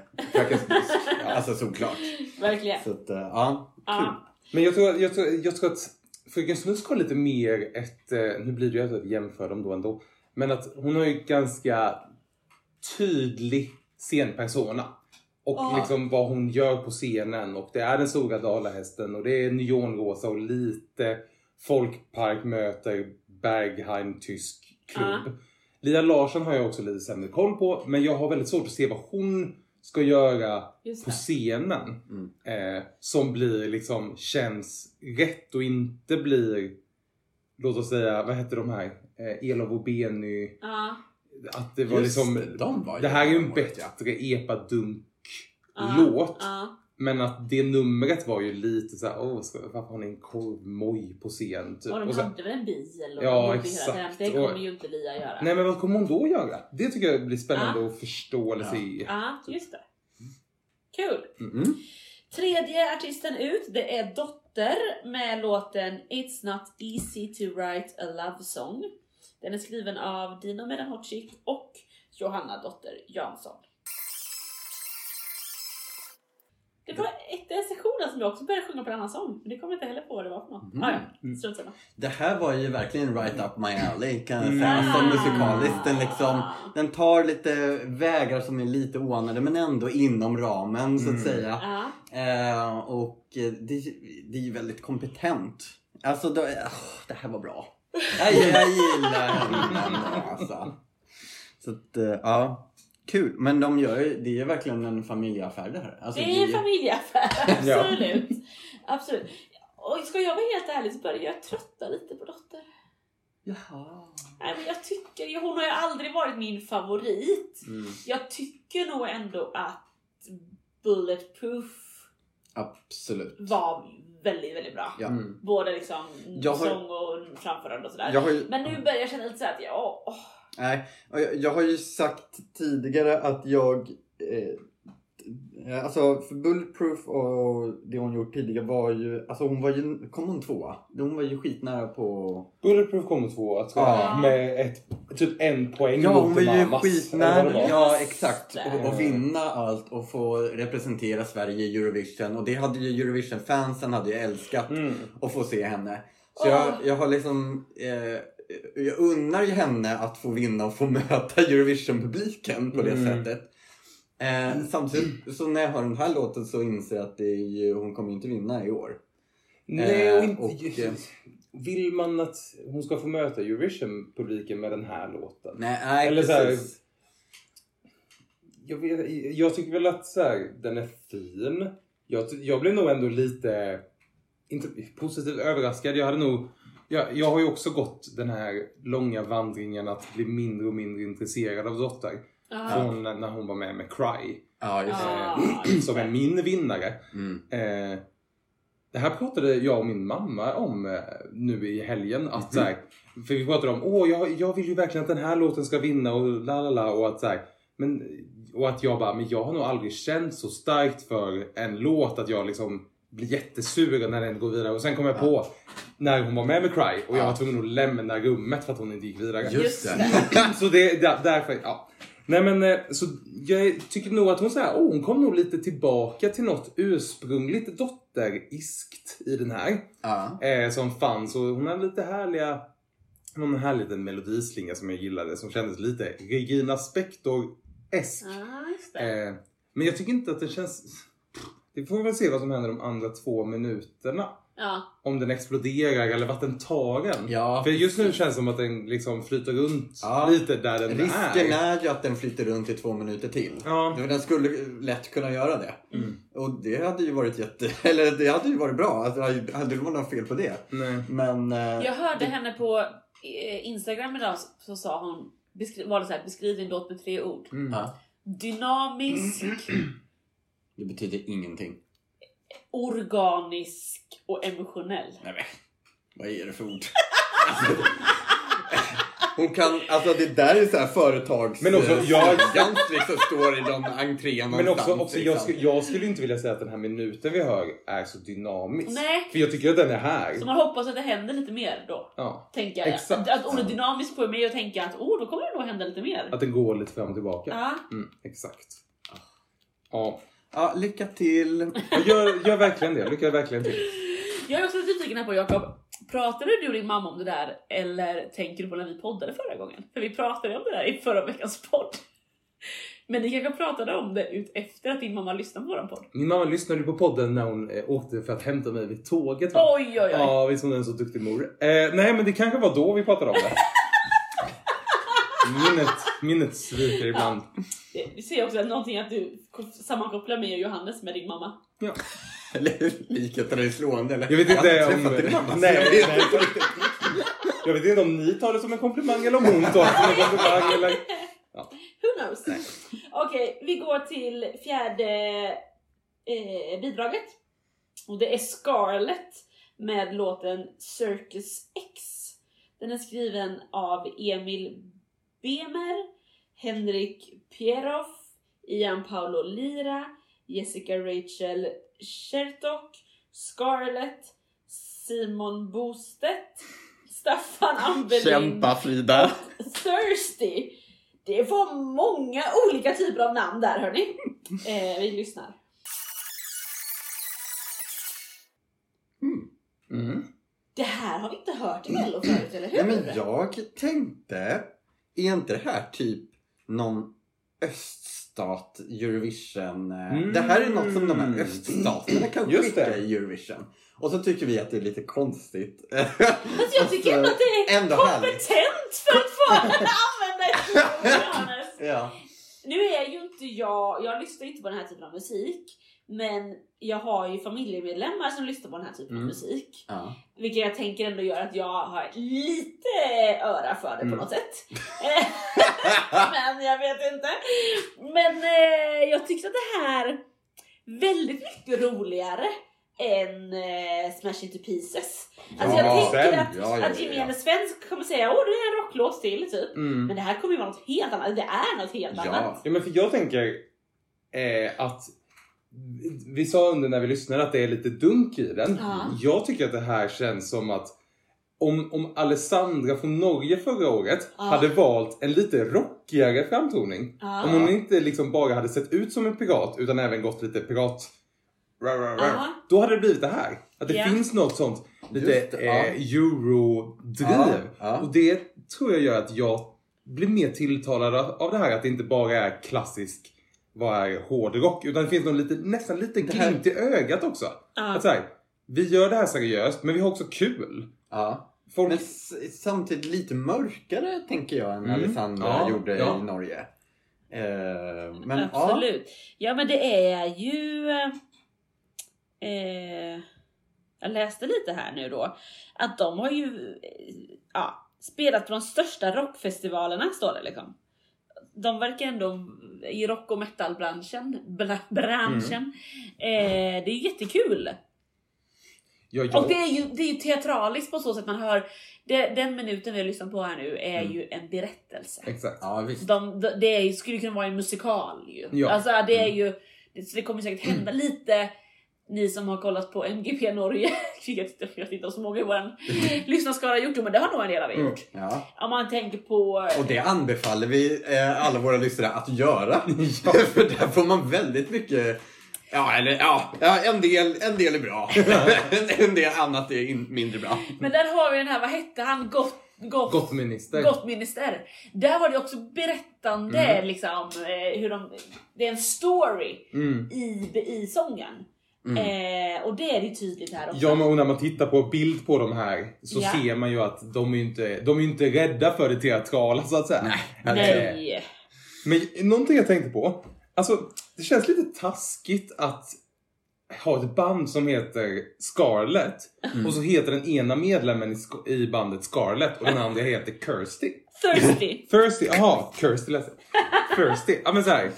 <laughs> Alltså såklart. Verkligen. Så att, eh, ja, kul. Ja. Men jag tror, jag tror, jag tror att Fröken Snusk har lite mer ett, nu blir det ju att jämföra dem då ändå, men att hon har ju ganska tydlig scenpersona. Och Ja. liksom vad hon gör på scenen och det är den stora dalahästen och det är neonrosa och lite folkpark möter Bergheim tysk klubb. Ja. Lia Larsson har jag också lite sämre koll på men jag har väldigt svårt att se vad hon ska göra på scenen Mm. eh, som blir liksom känns rätt och inte blir låt oss säga, vad hette de här? Eh, Elof och Benny. Ja. Att det var Just liksom det, de var det här är ju en bättre epadunk Ja. låt. Ja. Men att det numret var ju lite så här, åh, ska, varför har ni en korvmoj på scen? Typ. Och de Och så, hade väl en bil och Ja, hela exakt. Det kommer Och- ju inte Lia göra. nej men vad kommer hon då göra? Det tycker jag blir spännande att förstå eller Ja. se. Ja, just det. Kul. Mm. Tredje artisten ut, det är Dotter med låten It's not easy to write a love song. Den är skriven av Dino Medanhoci och Johanna Dotter Jansson. Det var ett en sektion som jag också började sjunga på en annan sång, men det kommer inte heller på vad det var för något. Mhm. Ah, ja, Mm. strunt samma. Det här var ju verkligen right up my alley kan jag Mm. säga. Alltså Ah. musikaliskt. Den, liksom, den tar lite vägar som är lite oanade men ändå inom ramen så att Mm. säga. Eh, och eh, det, det är ju väldigt kompetent. Alltså då, åh, det här var bra. Jag, jag gillar henne ändå, alltså. Så att, eh, ja. Kul. Men de gör ju, det är ju verkligen en familjeaffär det här. Alltså, Det är en familjeaffär, <laughs> Ja. absolut. absolut. Och ska jag vara helt ärlig så börjar jag trötta lite på Dotter. Jaha. Nej, men jag tycker hon har ju aldrig varit min favorit. Mm. Jag tycker nog ändå att Bulletproof Absolut. var väldigt, väldigt bra. Ja. Mm. Både liksom Jag har- sång och framförande och sådär. Ju, Men nu börjar jag känna lite såhär att jag, åh, Nej, jag, har ju sagt tidigare att jag... Eh, alltså för Bulletproof och det hon gjort tidigare var ju... Alltså hon var ju... Kom hon tvåa? Hon var ju skitnära på... Bulletproof kommer tvåa tror jag, Ja. med ett, typ en poäng Ja mot hon var ju det skitnära. var. Ja exakt. Och, och vinna allt och få representera Sverige i Eurovision. Och det hade ju Eurovision-fansen hade ju älskat. Mm. att få se henne. Så jag, jag har liksom... Eh, jag unnar ju henne att få vinna och få möta Eurovision-publiken på det Mm. sättet. Eh, samtidigt så när jag hör den här låten så inser jag att det ju, hon kommer inte vinna i år. Nej, och Eh, inte... och, eh, vill man att hon ska få möta Eurovision-publiken med den här låten? Nej, nej Eller så här-. Jag, vet, jag tycker väl att så här, den är fin. Jag, jag blev nog ändå lite inte, positivt överraskad. Jag hade nog... Jag, jag har ju också gått den här långa vandringen att bli mindre och mindre intresserad av Dotter. ja. Från när när hon var med med Cry. Ja, just. Ja, Eh, som är min vinnare. Mm. Eh, det här pratade jag och min mamma om eh, nu i helgen. Att, Mhm. så här, för vi pratade om åh jag, jag vill ju verkligen att den här låten ska vinna och la la la. Och att, så här, men, och att jag bara, men jag har nog aldrig känt så starkt för en låt att jag liksom blir jättesur när den går vidare. Och sen kom jag på när hon var med med Cry och jag Ja. var tvungen att lämna rummet för att hon inte gick vidare. Just det. Så det där, därför, ja. Nej men eh, så jag tycker nog att hon så här, oh, hon kom nog lite tillbaka till något ursprungligt dotteriskt i den här. Ja. Eh, som fanns och hon hade lite härliga, någon härlig liten melodislinga som jag gillade som kändes lite Regina Spektor-esk. Det. Eh, men jag tycker inte att det känns, det får vi väl se vad som händer de andra två minuterna. Ja. Om den exploderar eller vart den. Ja, För just nu känns det som att den liksom flyter runt Ja. lite där den Risken är. är ju att den flyter runt i två minuter till. Ja. Den skulle lätt kunna göra det. Mm. Och det hade ju varit jätte... <laughs> Eller det hade ju varit bra. Alltså, hade hade det varit något fel på det. Nej. Men... eh, Jag hörde henne på eh, Instagram idag så sa hon, beskri- var det så här, beskriv din låt med tre ord. Mm. Dynamisk, <clears throat> Det betyder ingenting. organisk och emotionell. Nej men, vad är det för ord? <laughs> Hon kan, alltså det där är så här företags... Men också, jag- liksom står i någon entré Men också, också jag, liksom. skulle, jag skulle inte vilja säga att den här minuten vi hör är så dynamisk. Nej. För jag tycker att den är här. Så man hoppas att det händer lite mer då. Ja. Tänker jag. Exakt. Att ordet dynamisk får mig att tänka att oh, då kommer det nog hända lite mer. Att den går lite fram och tillbaka. Ja. Mm, exakt. Ja, Ja, lycka till. jag gör, gör verkligen det. Lycka verkligen till. Jag är också lite nyfiken här på Jakob. Pratade du och din mamma om det där eller tänker du på när vi poddade förra gången? För vi pratade om det där i förra veckans podd. Men ni kanske pratade om det ut efter att din mamma lyssnade på våran podd? Min mamma lyssnade på podden när hon eh, åkte för att hämta mig vid tåget. va? Oj oj oj! Ja, visst hon är en så duktig mor. Eh, nej, men det kanske var då vi pratade om det. <laughs> Minnet, minnet sviker ibland. Det- Vi ser också att någonting att du sammankopplar mig och Johannes med din mamma. Ja. <laughs> Eller? Likheten är slående eller? Jag vet inte aldrig om... mamma, Nej, jag vet inte. Jag vet inte om ni tar det som en komplimang eller om hon tar det som en komplimang. Eller... Who knows? Okej, vi går till fjärde eh, bidraget. Och det är Scarlett med låten Circus X. Den är skriven av Emil Bemer, Henrik Pieroff, Ian Paolo Lira, Jessica Rachel Chertok, Scarlett, Simon Bostedt, Staffan Ambelin Kämpa Frida. Thirsty. Det var många olika typer av namn där hörni. Eh, vi lyssnar. Mm. Det här har vi inte hört i Mello förut, eller hur? Nej, men jag tänkte, är inte det här typ någon öststat Eurovision? Mm. Det här är något som de här öststaterna kan Just skicka det. i Eurovision. Och så tycker vi att det är lite konstigt. <laughs> Alltså, jag tycker ändå att det är Ändå kompetent för att få <laughs> använda ett ord. Ja. Nu är ju inte jag, jag lyssnar inte på den här typen av musik. Men jag har ju familjemedlemmar som lyssnar på den här typen av Mm. musik. ja. Vilket jag tänker ändå gör att jag har lite öra för det på Mm. något sätt. <laughs> <laughs> Men jag vet inte. Men eh, jag tyckte att det här väldigt mycket roligare än eh, Smash Into Pieces. Alltså Ja, jag tänker sen. att, Ja, ja, att gemene ja. svensk kommer säga åh det är en rocklåt till typ. Mm. Men det här kommer ju vara något helt annat. Det är något helt Ja. annat. Ja, men för jag tänker eh, att vi sa under när vi lyssnade att det är lite dunk i den. Ja. Jag tycker att det här känns som att om, om Alessandra från Norge förra året Ja. hade valt en lite rockigare framtoning. Ja. Om hon inte liksom bara hade sett ut som en pirat utan även gått lite pirat... Rar, rar, rar. Då hade det blivit det här. Att det Ja. finns något sånt lite Just eh, eurodriv. Ja, ja. Och det tror jag gör att jag blir mer tilltalad av av det här att det inte bara är klassisk vad är hårdrock utan det finns någon lite, nästan lite glimt i ögat också. Ja. Att så här, vi gör det här seriöst men vi har också kul. ja. Folk... Men samtidigt lite mörkare tänker jag än Mm. Alessandra Ja, gjorde ja. i Norge. Eh, men Absolut. Ja men det är ju... Eh, jag läste lite här nu då. Att de har ju eh, ja, spelat på de största rockfestivalerna står det liksom. De verkar ändå i rock och metalbranschen. Bra, branschen. Eh, det är jättekul. Ja, ja. Och det är, ju, det är ju teatraliskt på så sätt man hör. Det, den minuten vi har lyssnat på här nu är Mm. ju en berättelse. Exakt. Ja, visst. De, de, det är, skulle kunna vara en musikal ju. Ja. Alltså det är Mm. ju, det, så det kommer säkert hända lite, ni som har kollat på MGP Norge, <laughs> inte- jag vet inte så många i vår <laughs> lyssnarskara gjort det, men det har nog en del av er Mm. gjort. Ja. Om man tänker på... Och det anbefaller vi eh, alla våra lyssnare att göra. <laughs> För där får man väldigt mycket Ja, eller ja, ja en, del, en del är bra. en, en del annat är in, mindre bra. Men där har vi den här, vad hette han? Gott, gott, Gott minister. Gott minister. Där var det också berättande Mm. liksom, eh, hur de, det är en story Mm. i, i sången. Eh, och det är det ju tydligt här också. Ja men och när man tittar på bild på de här så Ja. ser man ju att de är inte, de är inte rädda för det teatrala så att säga. Nej. Eh, Nej. Men någonting jag tänkte på. Alltså det känns lite taskigt att ha ett band som heter Scarlett och så heter den ena medlemmen i, i bandet Scarlett och den andra heter Kirsty. Thirsty. Thirsty, jaha, Kirsty läste jag. Thirsty. Ja men så här.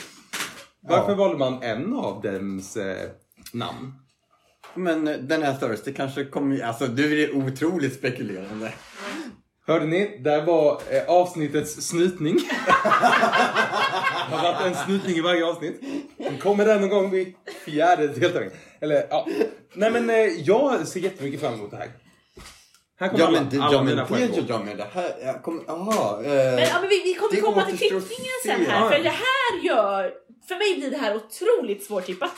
Varför Ja. valde man en av dems eh, namn? Men eh, den här Thursday kanske kommer... Alltså du är otroligt spekulerande. Hörde ni? Där var eh, avsnittets snytning. Det <laughs> har varit en snytning i varje avsnitt. Den kommer den någon gång vid fjärde deltagningen. Eller ja. Nej men eh, jag ser jättemycket fram emot det här. Här kommer Ja alla, men, det, alla ja, men mina det poäng. gör jag med. Det här... Jag kommer... Aha, eh, Men, ja, men vi, vi kommer det komma till återstår att tippningen se. sen här. Ja. För det här gör... För mig blir det här otroligt svårtippat.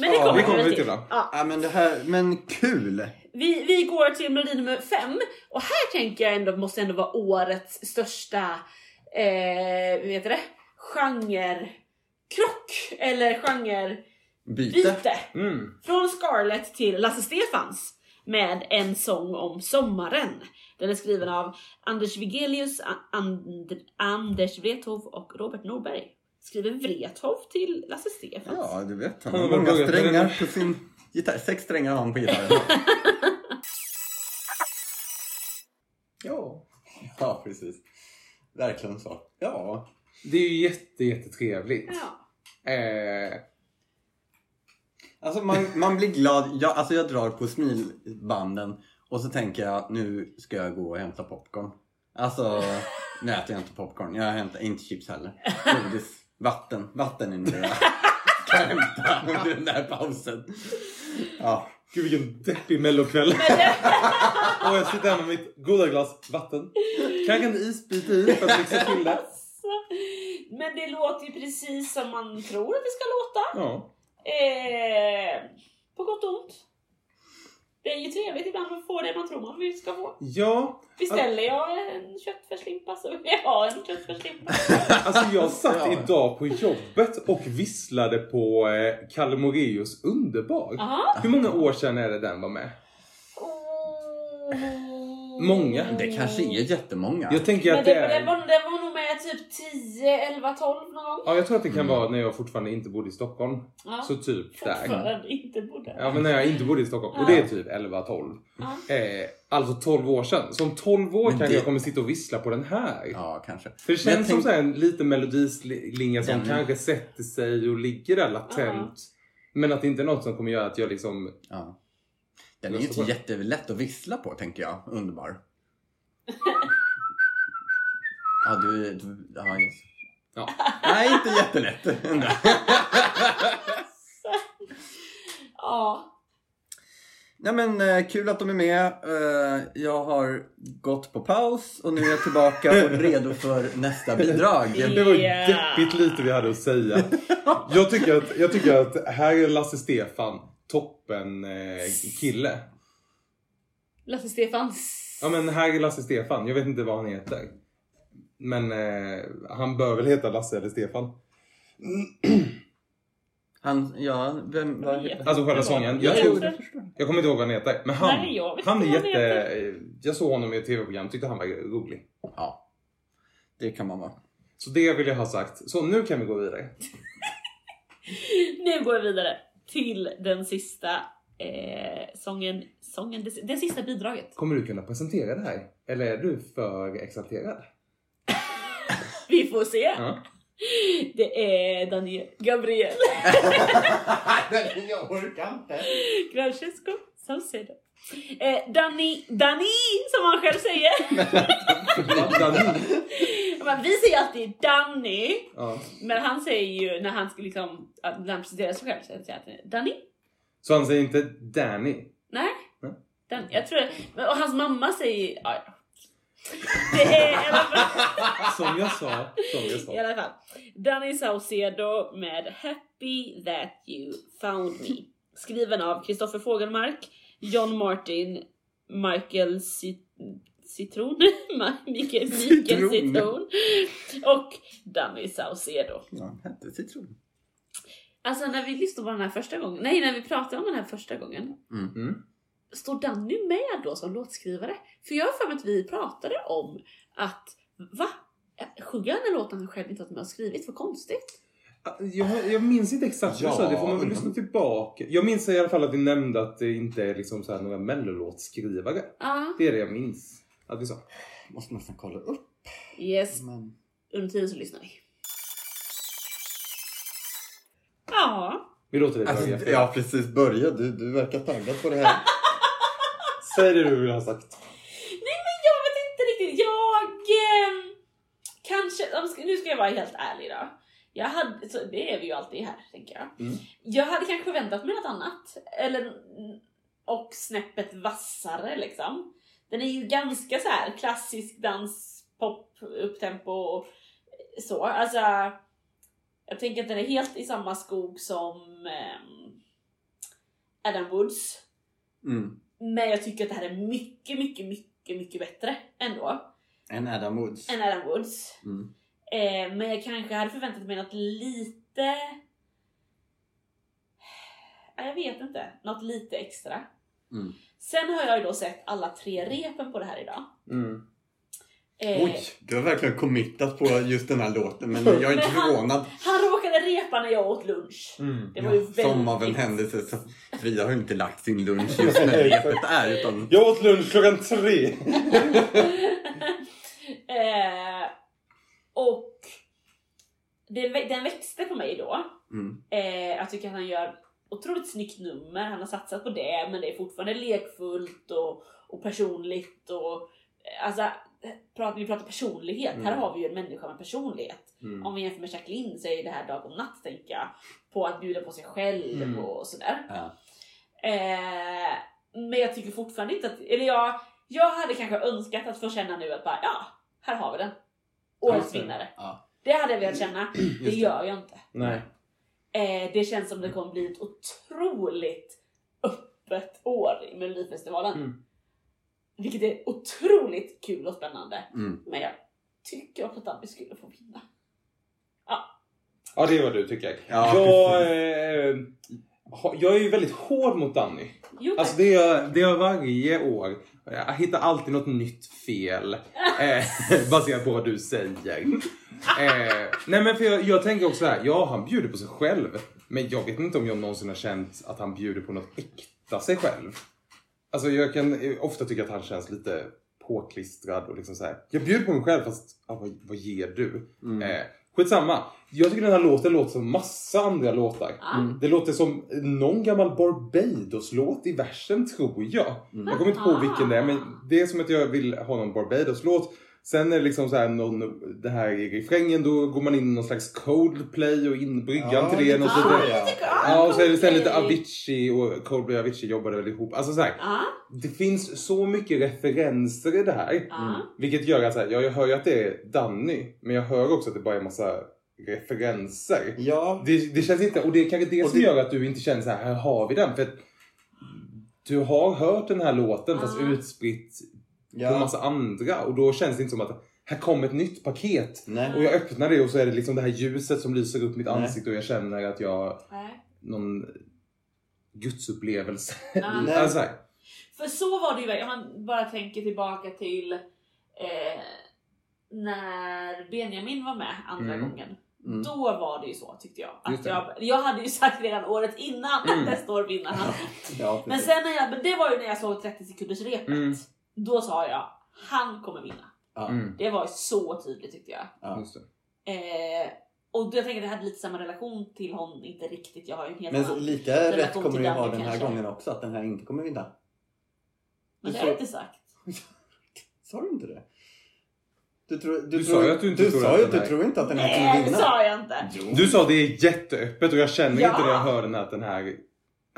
Men det Ja, kommer det kommer vi vi till. till. Ja. Ja men det här... Men kul! Vi, vi går till melodi nummer fem. Och här tänker jag ändå måste ändå vara årets största eh, heter det? Genrekrock. Eller genrebyte. Byte. Mm. Från Scarlett till Lasse Stefans med En sång om sommaren. Den är skriven av Anders Wigelius, A- And Anders Wrethov och Robert Norberg. Skriver Wrethov till Lasse Stefans. Ja, du vet. Han har många börjat strängar på sin gitarr. Sex strängar har han på gitarren. <laughs> Ja. ja, precis. Verkligen så. Ja. Det är ju jätte, jättetrevligt. Ja. Eh, Alltså man, man blir glad. Jag, alltså jag drar på smilbanden och så tänker jag nu ska jag gå och hämta popcorn. Alltså, nu äter jag inte popcorn. Jag hämtar inte chips heller. Godis, vatten. Vatten är nog det hämta under den där pausen. Ja. gud vilken deppig mellokväll. <laughs> <laughs> och jag sitter här med mitt goda glas vatten. Kanske en isbit i för att mixa till det. Alltså, Men det låter ju precis som man tror att det ska låta. Ja. Eh, på gott och ont. Det är ju trevligt ibland att få det man tror man ska få. Ja, Beställer jag en köttfärslimpa så vill <laughs> jag ha en köttfärslimpa. <laughs> alltså jag satt Ja. idag på jobbet och visslade på eh, Kalle Moraeus Underbar. Aha. Hur många år sedan är det den var med? Många. Det kanske är jättemånga. Jag tänker Men att det, det det, är... var, det var nog med typ 10, 11, 12 någon gång. Ja, jag tror att det kan Mm. vara när jag fortfarande inte bodde i Stockholm. Ja. Så typ där. Fortfarande inte bodde. Ja, men när jag inte bodde i Stockholm. Och det är typ 11-12. Ja. Eh, alltså 12 år sedan. Så om 12 år Men kanske det- jag kommer sitta och vissla på den här. Ja, kanske. För det känns som tänk- så en liten melodislinga som Den- kanske sätter sig och ligger där latent. Men att det inte är något som kommer göra att jag liksom... Ja. Den är ju inte jättelätt att vissla på tänker jag. Underbar. <laughs> Ja, du... du ja, just. Ja. Nej, inte jättelätt. <laughs> Ja. Nej men eh, kul att de är med. Eh, jag har gått på paus och nu är jag tillbaka och redo för nästa bidrag. <laughs> Det var deppigt lite vi hade att säga. <laughs> Jag tycker att, jag tycker att här är Lasse Stefan toppen eh, kille. Lasse Stefans. Ja men här är Lasse Stefan. Jag vet inte vad han heter. Men eh, han bör väl heta Lasse eller Stefan. <clears throat> Han, ja, vem, vet Alltså själva sången. Jag, Jag tror, jag kommer inte ihåg vad han heter. Men han, Nej, jag vet han är inte vad han jätte... Jag såg honom i ett tv-program. Tyckte han var rolig. Ja, det kan man vara. Så det vill jag ha sagt. Så nu kan vi gå vidare. <laughs> Nu går vi vidare till den sista eh, sången. sången det, det sista bidraget. Kommer du kunna presentera det här? Eller är du för exalterad? <laughs> Vi får se. Ja. Det är Daniel Gabriel <laughs> jag orkar inte. Francesco Saucedo. Eh, Danny, Danny som han själv säger. <laughs> Danny. Men vi säger alltid Danny. Ja. Men han säger ju när han ska liksom, när han presenterar sig själv så säger han Danny. Så han säger inte Danny? Nej. Nej. Den, jag tror det. Och hans mamma säger... Ja. Det är i alla fall... Som jag sa. Som jag I sa. alla fall. Danny Saucedo med Happy that you found me. Skriven av Kristoffer Fågelmark, John Martin, Michael Cit- Citron, <laughs> Mikael, Mikael Citron. Citron och Danny Saucedo. Ja, han hette citron. Alltså när vi lyssnade på den här första gången, nej när vi pratade om den här första gången, Mm. Står Danny med då som låtskrivare? För jag har för mig att vi pratade om att, va? Sjunger han en låt han själv inte varit med och skrivit? Vad konstigt. Jag, jag minns inte exakt vad Ja, du sa, det får man väl lyssna tillbaka. Jag minns i alla fall att vi nämnde att det inte är liksom så här några mellolåtskrivare. Ja. Det är det jag minns att vi sa. Måste nästan kolla upp. Yes, Men... under tiden så lyssnar vi. Vi låter dig Alltså, ja precis, börja. Du, du verkar taggad på det här. Säg det du vill ha sagt. Nej men jag vet inte riktigt. Jag... Eh, kanske... Nu ska jag vara helt ärlig då. Jag hade, så det är vi ju alltid här, tänker jag. Mm. Jag hade kanske förväntat mig något annat. Eller, och snäppet vassare liksom. Den är ju ganska så här klassisk dans, pop, upptempo och så. Alltså, jag tänker att den är helt i samma skog som ehm, Adam Woods. Mm. Men jag tycker att det här är mycket, mycket, mycket, mycket bättre ändå En Adam Woods. än Adam Woods. Mm. Eh, men jag kanske hade förväntat mig något lite... Ja, Jag vet inte. Något lite extra. Mm. Sen har jag ju då sett alla tre repen på det här idag. Mm. Eh, Oj, du har verkligen committat på just den här låten men <laughs> jag är inte Men han- förvånad. Han råkade repa när jag åt lunch. Mm. Det var ju Ja, väldigt... som av en händelse så Frida har inte lagt sin lunch just <laughs> när repet är utan Jag åt lunch klockan tre. <laughs> eh, och det, den växte på mig då. mm. Eh, jag tycker att han gör otroligt snyggt nummer. Han har satsat på det, men det är fortfarande lekfullt och, och personligt. Och, eh, alltså, pratar, vi pratar personlighet. Här Mm. har vi ju en människa med personlighet. Mm. Om vi jämför med Jacqueline så är det här dag och natt, tänker jag. På att bjuda på sig själv Mm. och sådär. Ja. Eh, men jag tycker fortfarande inte att... Eller jag, jag hade kanske önskat att få känna nu att bara, ja, här har vi den. Årets vinnare. Ja. Det hade jag velat känna. <clears throat> Det gör jag inte. Nej. Eh, det känns som det kommer bli ett otroligt öppet år i Melodifestivalen. Vilket är otroligt kul och spännande. Mm. Men jag tycker också att Danny skulle få vinna. Ja, det är vad du tycker. Ja, jag, eh, jag är ju väldigt hård mot Danny. Jo, Alltså det gör, det gör varje år. Jag hittar alltid något nytt fel. <laughs> Eh, baserat på vad du säger. Eh, nej men för jag, jag tänker också här. Ja, han bjuder på sig själv. Men jag vet inte om jag någonsin har känt att han bjuder på något äkta sig själv. Alltså jag kan eh, ofta tycka att han känns lite påklistrad och liksom så här. Jag bjuder på mig själv fast ja, vad, vad ger du? Mm. Eh, skitsamma. Jag tycker den här låten låter som massa andra låtar. Ja. Det låter som någon gammal Barbados-låt i versen tror jag. Mm. Jag kommer inte på vilken det är men det är som att jag vill ha någon Barbados-låt. Sen är det liksom så här någon, det här i refrängen då går man in i någon slags Coldplay och in bryggan Ja, till det. Något så, sånt där. ja. Ja och så är det sen lite. Avicii och Coldplay och Avicii jobbade väl ihop. Alltså så här, Ja, det finns så mycket referenser i det här. ja. Vilket gör att så här, ja, jag hör ju att det är Danny men jag hör också att det bara är massa referenser. Ja, Det, det känns inte, och det är kanske det Och som det- gör att du inte känner så här, här har vi den. För du har hört den här låten fast Ah. Utspritt på en ja. massa andra och då känns det inte som att här kommer ett nytt paket. Nej. Och jag öppnar det och så är det liksom det här ljuset som lyser upp mitt Nej. ansikte och jag känner att jag Nej. någon gudsupplevelse. Ja. <laughs> Nej. alltså, så här. För så var det ju, om man bara tänker tillbaka till eh, när Benjamin var med andra Mm. gången. Mm. Då var det ju så tyckte jag. Att jag, jag hade ju sagt redan året innan Mm. att <laughs> nästa år vinner han. Ja, Men sen när jag, men det var ju när jag såg 30 sekunders repet. Då sa jag, han kommer vinna. Mm, Det var så tydligt tyckte jag. Ja. just det. Eh, och jag tänker att jag hade lite samma relation till honom, inte riktigt. Jag har ju en helt Men så, annan. lika rätt kommer du ha den här kanske. gången också, att den här inte kommer vinna. Men du det har jag inte sagt. <laughs> Sa du inte det? Du, tror, Du tror, sa ju att du inte tror sa att den att du här- tror inte att den här kommer Nej, det vinna. sa jag inte. Jo. Du sa det är jätteöppet och jag känner Ja. inte när jag hör den här att den här,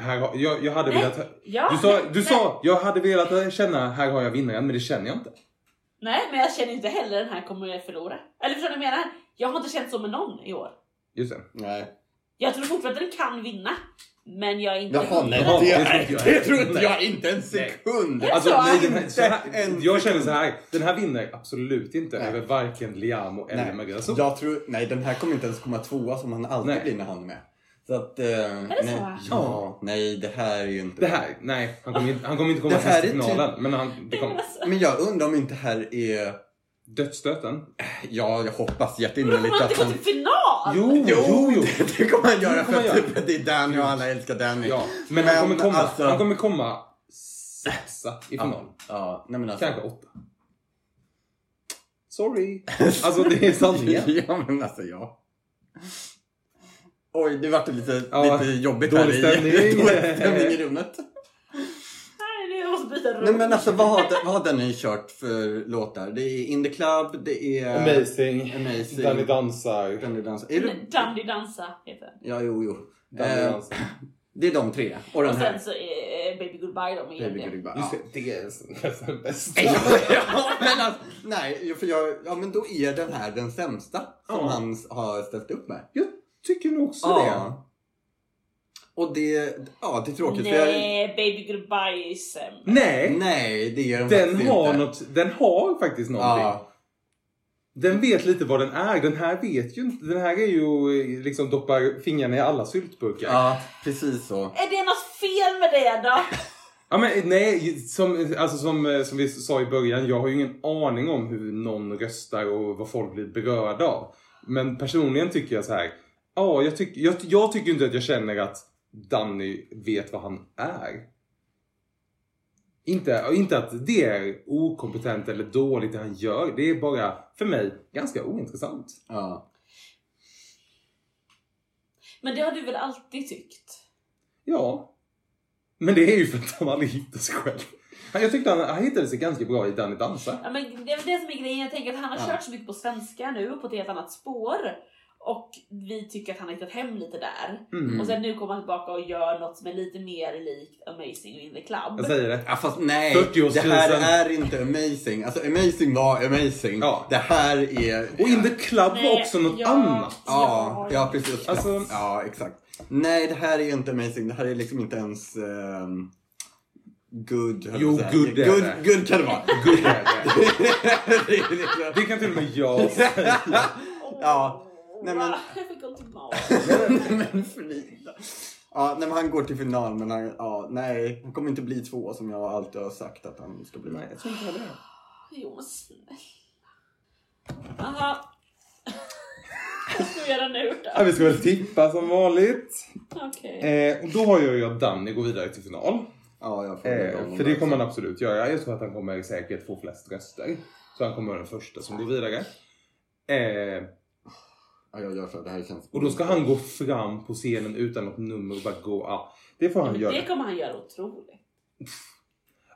här har- jag, jag hade Nej. velat Ja, Du sa, nej, du nej. sa, jag hade velat känna här har jag vinnaren men det känner jag inte. Nej, men jag känner inte heller den här kommer jag förlora. Eller förstår du vad jag menar? Jag har inte känt så med någon i år. Just det. Nej. Jag tror fortfarande att den kan vinna. Men jag är inte Jaha, nej. Det, jag. det tror inte Nej. jag inte en sekund. Alltså, nej, den här, så här, jag känner så här. Den här vinner absolut inte Nej. över varken Liam eller jag tror, nej, den här kommer inte ens komma tvåa som han alltid Nej. blir när han är med. Så att... Eh, är det nej, så? Ja, nej det här är ju inte Det här, nej. Han kommer inte, han kommer inte komma Det här till finalen. Men han, det kommer, Alltså, Men jag undrar om inte här är... dödsstöten. Ja, jag hoppas han att inte gå han... till final! Jo, jo, jo. Det, det kommer han göra Det kommer för att typ, det är Danny och alla älskar Danny. Ja, men, Men han, kommer komma, alltså- han kommer komma sexa i final. Ja, ja nej men alltså. Kanske åtta. Sorry. Alltså det är sanningen. <laughs> ja men alltså ja. Oj, det vart lite, Ja, lite jobbigt dålig här stämning. i, <laughs> dålig stämning i rummet. Nej, jag måste byta rum. Nej men alltså vad, har- vad har ni kört för låtar? Det är In the Club, det är... Amazing. Amazing. Danny dansar. Danny Dansa. Är det... Dandy dansa heter den. Ja, jo, jo. Danny Eh, dansar. det är de tre. Och den Och här. sen så är Baby Goodbye de är Baby. Goodbye. Just Ja. det, är nästan den bästa. <laughs> Ja, men alltså, nej, för jag, ja men då är den här den sämsta som Ja. han har ställt upp med. Jag tycker nog också Ja. Och det, ja det är tråkigt för jag, Nej, Baby Goodbye är sämre. det. Nej, nej det är den, den har, inte. något, den har faktiskt någonting. Ja, Den vet lite vad den är. Den här vet ju inte. Den här är ju eh, liksom doppar fingrarna i alla syltburkar. ja, precis så. Är det något fel med det då? <laughs> Ja, men, nej, som, alltså, som, eh, som vi sa i början, jag har ju ingen aning om hur någon röstar och vad folk blir berörda av. Men personligen tycker jag så här. Ja, jag, tyck, jag, jag tycker inte att jag känner att Danny vet vad han är. Inte, inte att det är okompetent eller dåligt det han gör. Det är bara, för mig, ganska ointressant. Ja. Men det har du väl alltid tyckt? Ja. Men det är ju för att han aldrig hittar sig själv. Jag tyckte han, han hittade sig ganska bra i Danny dansar. Ja, men det är väl det som är grejen. Jag tänker att han har Ja. kört så mycket på svenska nu på ett helt annat spår. Och vi tycker att han har hittat hem lite där. Mm. Och sen nu kommer han tillbaka och gör något som är lite mer likt Amazing och In the Club. Jag säger det. Ja fast nej, 40-årskrisen. det här är inte amazing. Alltså amazing var amazing. Ja. Det här är... Och In the Club var Nej, också något ja. annat. Ja, ja precis. Alltså- ja, exakt. Nej, det här är inte amazing. Det här är liksom inte ens ehm, good. Jo, säga. good är good, det. good kan det vara. Good är det. <laughs> det är liksom... Det kan till och med jag säga. <laughs> Ja. Nej, men-? <laughs> Jag fick ont i magen. men <laughs> Frida. Ja, nej, men han går till final men han, ja, nej, han kommer inte bli två som jag alltid har sagt att han ska bli. Nej, jag tror inte det. <sighs> Jo men snälla. Jaha. Vad <laughs> ska vi göra nu Ja, då? vi ska väl tippa som vanligt. Okej. Eh, och då har jag ju att Danny går vidare till final. Ja, jag får Eh, för det kommer han absolut göra. Jag tror att han kommer säkert få flest röster. Så han kommer vara den första som går vidare. Eh, Ja, jag gör så. Det här känns... och då ska han gå fram på scenen utan något nummer och bara gå. Ja, det får han göra. det kommer han göra otroligt.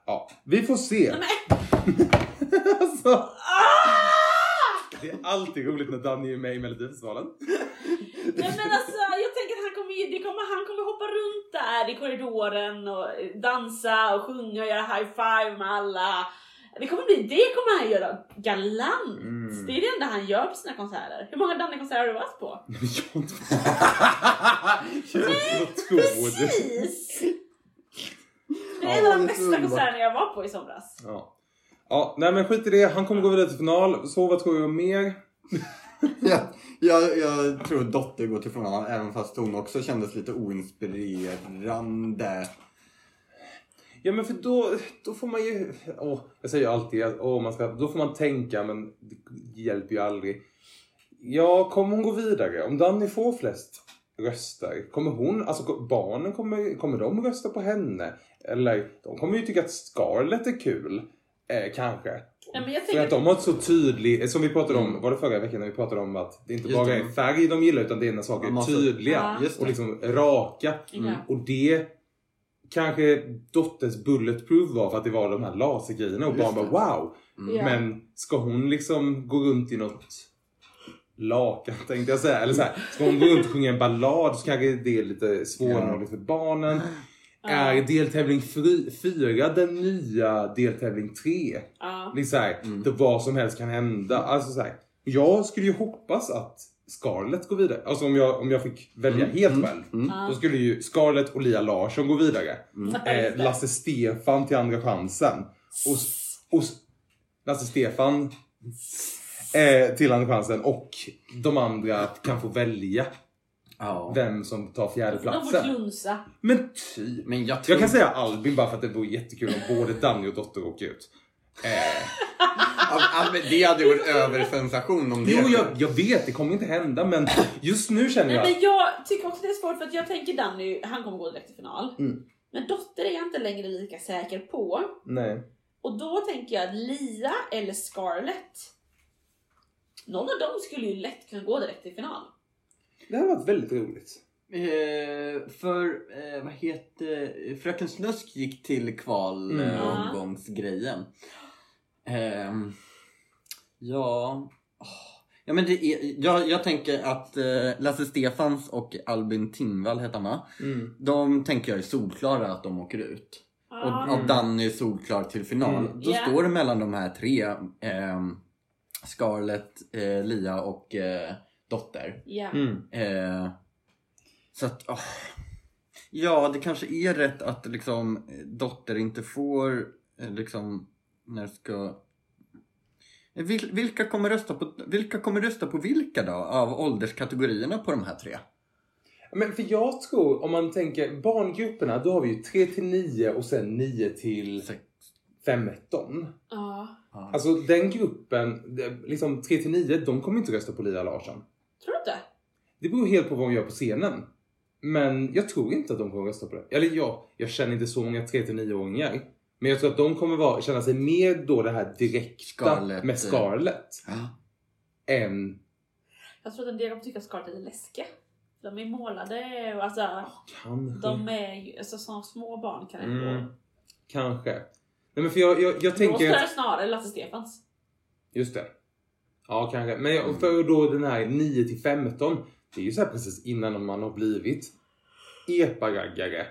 Ja, vi får se. Nej, <laughs> alltså, ah! det är alltid roligt när Danny är med i Melodifestivalen. Nej men alltså jag tänker att han kommer, ju- det kommer, han kommer hoppa runt där i korridoren och dansa och sjunga och göra high five med alla. Det kommer bli, det kommer han göra galant. Mm. Det är det enda han gör på sina konserter. Hur många Danny-konserter har du varit på? <laughs> Jag har inte... <laughs> Tror du? Precis! <laughs> Det Ja, är en av de bästa konserterna jag var på i somras. Ja. ja, nej men skit i det. Han kommer gå vidare till final. Så vad tror jag mer? Ja, jag, jag tror Dotter går till final även fast hon också kändes lite oinspirerande. Ja men för då, då får man ju, åh, jag säger ju alltid att åh, man ska, då får man tänka men det hjälper ju aldrig. Ja, kommer hon gå vidare? Om Danny får flest röster, kommer hon, alltså barnen kommer, kommer de rösta på henne? Eller de kommer ju tycka att Scarlett är kul. Eh, kanske. Ja, men jag För att de har ett så tydlig, som vi pratade om, Mm. var det förra veckan när vi pratade om att det inte Just bara det. är färg de gillar utan det är när saker är tydliga Ja. Just det. och liksom raka. Ja. Och det kanske dotters bulletproof var för att det var de här lasergrejerna och Just bara det. wow. Mm. Men ska hon liksom gå runt i något lakan <laughs> tänkte jag säga. Eller så här, ska hon gå runt och sjunga en ballad så kanske det är lite svårnåeligt för barnen. Är deltävling 4 den nya deltävling 3? Ja. Liksom så här, Mm. det vad som helst kan hända. Alltså så här, jag skulle ju hoppas att Scarlett går vidare. Alltså om jag, om jag fick välja Mm. helt Mm. själv. Mm. Ja. Då skulle ju Scarlett och Lia Larsson gå vidare. Mm. Eh. Lasse Stefan till Andra chansen. Och, och Lasse Stefan eh, till Andra chansen. Och de andra kan få välja Ja. vem som tar fjärdeplatsen. Men typ. Men jag tror... Jag kan säga Albin bara för att det vore jättekul om både Danny och Dotter åker ut. Eh, det hade ju varit översensation om det jo, jag, jag vet, det kommer inte hända men just nu känner Nej, jag... men jag tycker också det är svårt för att jag tänker Danny, han kommer gå direkt till final. Mm. Men Dotter är jag inte längre lika säker på. Nej. Och då tänker jag att Lia eller Scarlett. Någon av dem skulle ju lätt kunna gå direkt till final. Det har varit väldigt roligt. Eh, för, eh, vad heter Fröken Snusk gick till kval Mm. eh, Ehm, ja... Ja, men det är, jag, jag tänker att eh, Lasse Stefans och Albin Tingvall heter han va? Mm. De tänker jag är solklara att de åker ut. Och Ja. att Danny är solklar till final. Mm. Då Ja. står det mellan de här tre. ehm, Scarlett, eh, Lia och eh, Dotter. Ja. Mm. Eh, så att, åh. Ja, det kanske är rätt att liksom eh, Dotter inte får eh, liksom när ska Vil, vilka, kommer rösta på, vilka kommer rösta på vilka då? Av ålderskategorierna på de här tre? Men för jag tror, om man tänker barngrupperna, då har vi ju 3 till 9 och sen 9 till Sex. 15. ja. Alltså den gruppen, liksom 3 till 9, de kommer inte rösta på Lia Larsson. Tror du inte? Det beror helt på vad hon gör på scenen. Men jag tror inte att de kommer rösta på det. Eller ja, jag känner inte så många 3 till 9-åringar. Men jag tror att de kommer vara, känna sig mer då det här direkta Scarlett, med Scarlett. Ja. Än Jag tror att en del kommer tycka att Scarlett är läskiga. De är målade och alltså, kanske. de är ju, alltså som små barn kan ändå... Mm. Kanske. Nej men för jag, jag, jag Då tänker... att- det snarare Lasse Stefans. Just det. Ja, kanske. Men jag- för då den här 9 till 15. Det är ju så här precis innan man har blivit epa-raggare.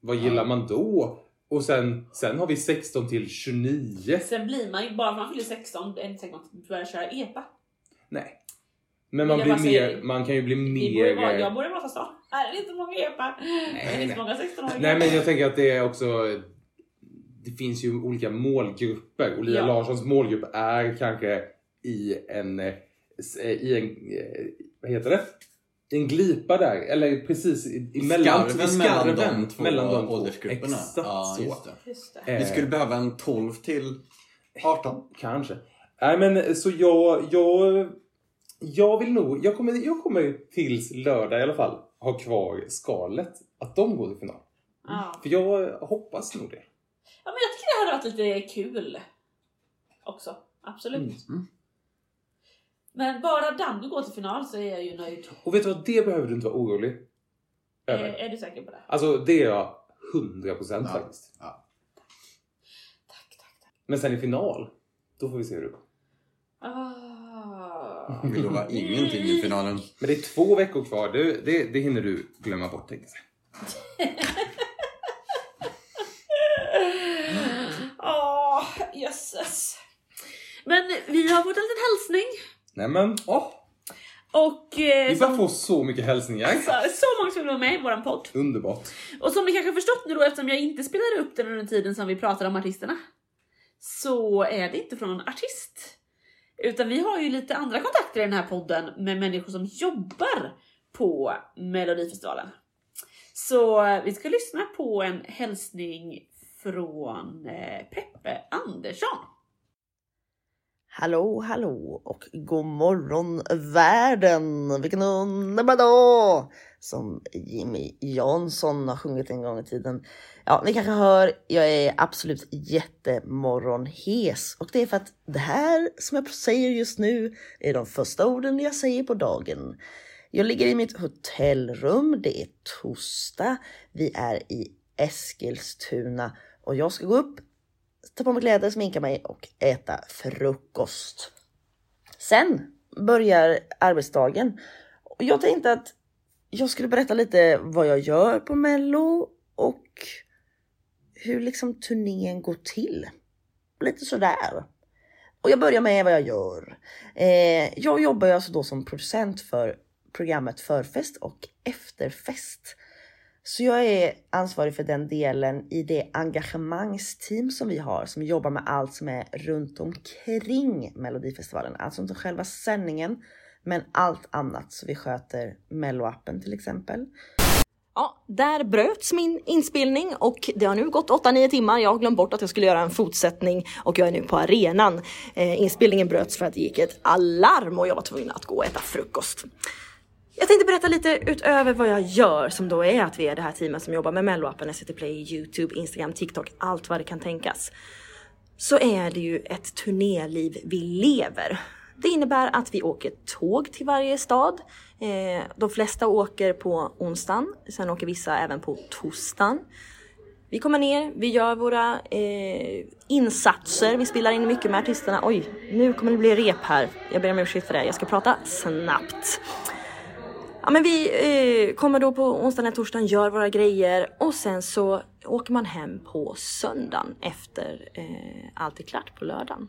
Vad gillar man då? Och sen, sen har vi 16 till 29. Sen blir man ju, bara man fyller 16, det är inte säkert att man börjar köra EPA. Nej. Men man blir mer, man kan ju bli Vi borde mer... jag borde vara stan. Här är det inte många EPA. det är inte nej. många 16-åringar. Nej men jag tänker att det är också... Det finns ju olika målgrupper och Lia Ja. Larssons målgrupp är kanske i en... eh, I en... eh, Vad heter det? En glipa där, eller precis i, i mellan, Skarven i mellan de två mellan de två. åldersgrupperna. Exakt ja, så. Just det. Just det. Eh, Vi skulle behöva en 12 till 18. Kanske. Nej men eh, så jag, jag, jag vill nog, jag kommer, jag kommer tills lördag i alla fall ha kvar Scarlett. Att de går till final. Ja. För jag hoppas nog det. ja, men jag tycker det hade varit lite kul. Också. Absolut. Mm. Men bara Danny går till final så är jag ju nöjd. Och vet du vad, det behöver du inte vara orolig över. Eh, är du säker på det? Alltså det är jag 100% Ja. faktiskt. Tack, tack, tack. Men sen i final, då får vi se hur det går. Ah. Vi lovar ingenting i finalen. <laughs> Men det är två veckor kvar, det, det, det hinner du glömma bort tänkte jag. Åh, <laughs> jösses. Men vi har fått en liten hälsning. Nej men, åh! Och eh, Vi bara som, får så mycket hälsningar. så, så många som vill vara med i våran podd. Underbart. Och som ni kanske förstått nu då eftersom jag inte spelade upp den under tiden som vi pratade om artisterna. Så är det inte från någon artist. Utan vi har ju lite andra kontakter i den här podden med människor som jobbar på Melodifestivalen. Så eh, vi ska lyssna på en hälsning från eh, Peppe Andersson. Hallå, hallå och god morgon världen! Vilken underbar dag! Som Jimmy Jansson har sjungit en gång i tiden. Ja, ni kanske hör, jag är absolut jättemorgonhes och det är för att det här som jag säger just nu är de första orden jag säger på dagen. Jag ligger i mitt hotellrum, det är torsdag, vi är i Eskilstuna och jag ska gå upp ta på mig kläder, sminka mig och äta frukost. Sen börjar arbetsdagen och jag tänkte att jag skulle berätta lite vad jag gör på Mello och hur liksom turnén går till. Lite sådär. Och jag börjar med vad jag gör. Eh, jag jobbar ju alltså då som producent för programmet Förfest och Efterfest. Så jag är ansvarig för den delen i det engagemangsteam som vi har som jobbar med allt som är runt omkring Melodifestivalen. Alltså inte själva sändningen men allt annat. Så vi sköter Melloappen till exempel. Ja, där bröts min inspelning och det har nu gått 8-9 timmar. Jag har glömt bort att jag skulle göra en fortsättning och jag är nu på arenan. Eh, inspelningen bröts för att det gick ett alarm och jag var tvungen att gå och äta frukost. Jag tänkte berätta lite utöver vad jag gör som då är att vi är det här teamet som jobbar med Melloappen, SVT Play, Youtube, Instagram, TikTok, allt vad det kan tänkas. Så är det ju ett turnéliv vi lever. Det innebär att vi åker tåg till varje stad. Eh, de flesta åker på onsdagen, sen åker vissa även på torsdagen. Vi kommer ner, vi gör våra eh, insatser, vi spelar in mycket med artisterna. Oj, nu kommer det bli rep här. Jag ber om ursäkt för det, jag ska prata snabbt. Ja, men vi eh, kommer då på onsdagen torsdagen, gör våra grejer och sen så åker man hem på söndagen efter eh, allt är klart på lördagen.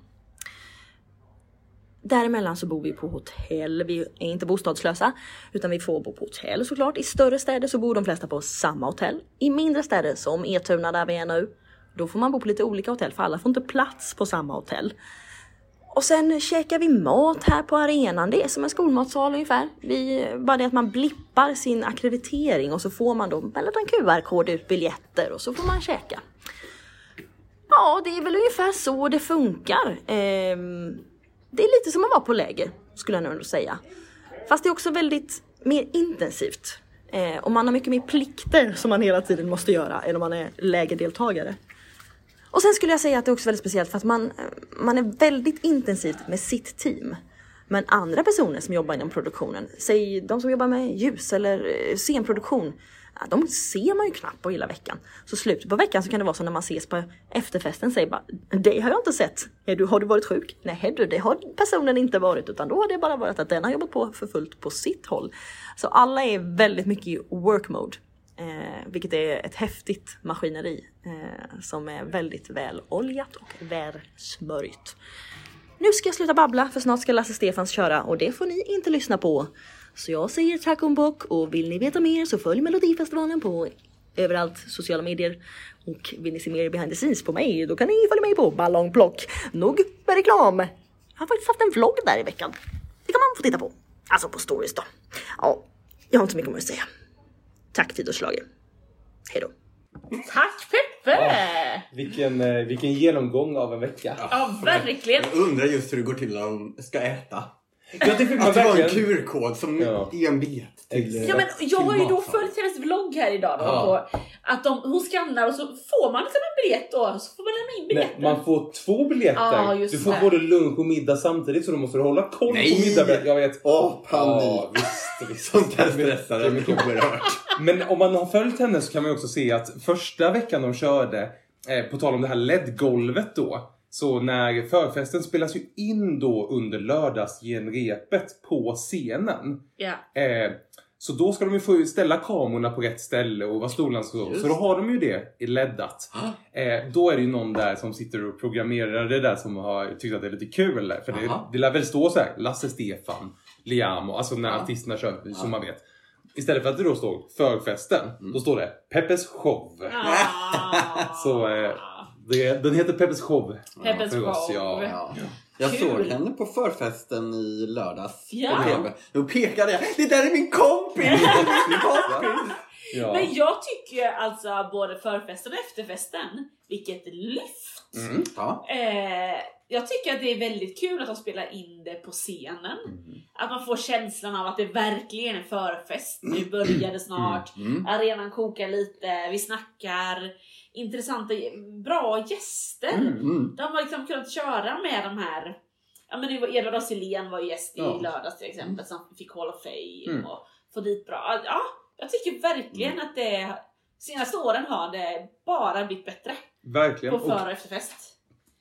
Däremellan så bor vi på hotell. Vi är inte bostadslösa utan vi får bo på hotell såklart. I större städer så bor de flesta på samma hotell. I mindre städer som Etuna där vi är nu, då får man bo på lite olika hotell för alla får inte plats på samma hotell. Och sen käkar vi mat här på arenan. Det är som en skolmatsal ungefär. Vi, bara det att man blippar sin akkreditering och så får man då med en liten QR-kod ut biljetter och så får man käka. Ja, det är väl ungefär så det funkar. Eh, det är lite som att vara på läger, skulle jag nog ändå säga. Fast det är också väldigt mer intensivt. Eh, och man har mycket mer plikter som man hela tiden måste göra än om man är lägerdeltagare. Och sen skulle jag säga att det är också väldigt speciellt för att man, eh, man är väldigt intensivt med sitt team. Men andra personer som jobbar inom produktionen, säg de som jobbar med ljus eller eh, scenproduktion, de ser man ju knappt på hela veckan. Så slutet på veckan så kan det vara så när man ses på efterfesten, säger bara det har jag inte sett. Är du, har du varit sjuk? Nej du, det har personen inte varit utan då har det bara varit att den har jobbat på för fullt på sitt håll. Så alla är väldigt mycket i work mode. Eh, vilket är ett häftigt maskineri eh, som är väldigt väl oljat och väl smörjt. Nu ska jag sluta babbla för snart ska Lasse Stefans köra och det får ni inte lyssna på. Så jag säger tack om bock och vill ni veta mer så följ Melodifestivalen på överallt sociala medier. Och vill ni se mer behind the scenes på mig då kan ni följa mig på Ballongplock. Nog med reklam. Jag har faktiskt haft en vlogg där i veckan. Det kan man få titta på. Alltså på stories då. Ja, jag har inte så mycket mer att säga. Tack Fido Schlager. Hej då. Tack Peppe! Vilken, eh, vilken genomgång av en vecka. Ja, verkligen. Jag undrar just hur det går till när de ska äta. Ja, det fick man Att det var en verkligen. QR-kod som Ja. är en biljett till. Ja men jag har ju då följt hennes vlogg här idag då, Ja. på att de, hon skannar och så får man liksom en biljett då, så får man lämna in Nej, biljetten. man får två biljetter. Ja, just du får det. både lunch och middag samtidigt så då måste du hålla koll Nej! på middagen. Jag vet. Åh, panik. Ja, <laughs> visst, visst. Sånt där stressar oerhört. Men om man har följt henne så kan man ju också se att första veckan de körde, eh, på tal om det här LED-golvet då, så när förfesten spelas ju in då under lördagsgenrepet på scenen. Ja. Eh, så då ska de ju få ställa kamerorna på rätt ställe och var stolarna ska stå. Så då har de ju det i leddat. Eh, då är det ju någon där som sitter och programmerar det där som har tyckt att det är lite kul. För det, Aha. det lär väl stå så här Lasse Stefan, Liamo, alltså när Ja. artisterna kör som Ja. man vet. Istället för att det då står förfesten, Mm. då står det Peppes show. Ah. <laughs> Så, eh, Det, den heter Peppes show. Peppes show. ja. Ja. Jag Kul. såg henne på förfesten i lördags Ja. på TV. Då pekade jag. Det där är min kompis! <laughs> Min! Ja. Men jag tycker alltså både förfesten och efterfesten, vilket lyft! Mm. Ja. Eh, jag tycker att det är väldigt kul att de spelar in det på scenen. Att man får känslan av att det verkligen är förfest. Nu börjar det snart. Mm. Arenan kokar lite, vi snackar intressanta, bra gäster. Mm. De har liksom kunnat köra med de här Ja men det var Edvard af Sillén var gäst i Ja. lördags till exempel som fick Hall of Fame Mm. och få dit bra. Ja, jag tycker verkligen Mm. att det senaste åren har det bara blivit bättre Verkligen. på för och efterfest.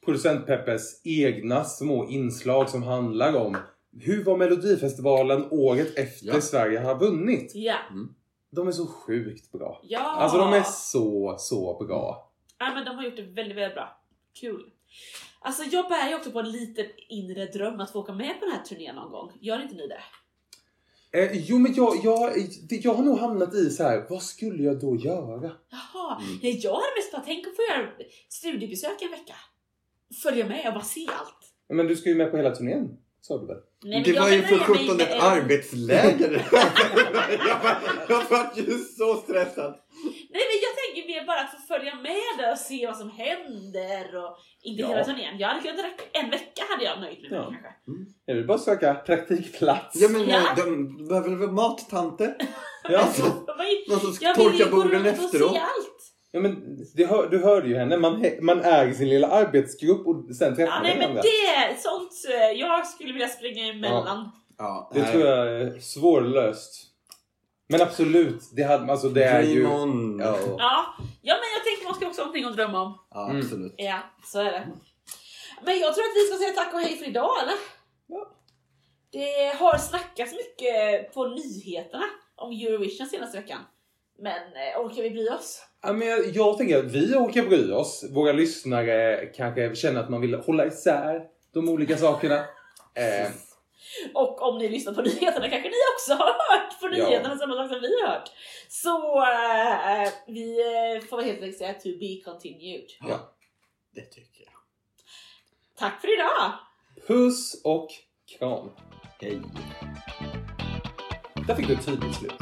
producent Peppes egna små inslag som handlar om hur var Melodifestivalen året efter Ja. Sverige har vunnit? Ja. De är så sjukt bra. Ja. Alltså de är så, så bra. Ja men de har gjort det väldigt, väldigt bra. Kul. Alltså jag bär ju också på en liten inre dröm att få åka med på den här turnén någon gång. Gör inte ni det? Eh, jo men jag, jag, det- jag har nog hamnat i så här. vad skulle jag då göra? Jaha, Mm. jag hade mest bara tänkt att få göra studiebesök en vecka. Följa med och bara se allt. Men du ska ju med på hela turnén, sa du väl? Nej, Det var ju för sjutton ett arbetsläger. <laughs> jag, var, jag var ju så stressad. Nej men jag tänker mer bara att få följa med och se vad som händer och inte Ja. hela turnén. Jag hade kunnat räcka, en vecka hade jag nöjt mig med Ja. kanske. Jag vill bara söka praktikplats. Ja men Ja. de, behöver väl mattanter? <laughs> Ja. Alltså, någon som ska jag vill ju torka gå borden runt och efteråt. Ja men det hör, du hörde ju henne, man, man i sin lilla arbetsgrupp och sen träffar Ja, man nej men varandra. det, sånt, eh, jag skulle vilja springa emellan. Ja, Det nej. tror jag är svårlöst. Men absolut, det, hade, alltså, det är ju... On. Ja. Ja, ja men jag tänker man ska också ha någonting att drömma om. Ja, Mm. absolut. Ja, så är det. Men jag tror att vi ska säga tack och hej för idag eller? Ja. Det har snackats mycket på nyheterna om Eurovision senaste veckan. Men eh, orkar vi bry oss? Ja, men jag, jag tänker att vi orkar bry oss. Våra lyssnare kanske känner att man vill hålla isär de olika sakerna. <laughs> Eh, Och om ni lyssnar på nyheterna kanske ni också har hört på Ja. nyheterna samma sak som vi har hört. Så eh, vi eh, får helt enkelt säga to be continued. ja. Det tycker jag. Tack för idag! Puss och kram. Hej. Där fick du ett tydligt slut.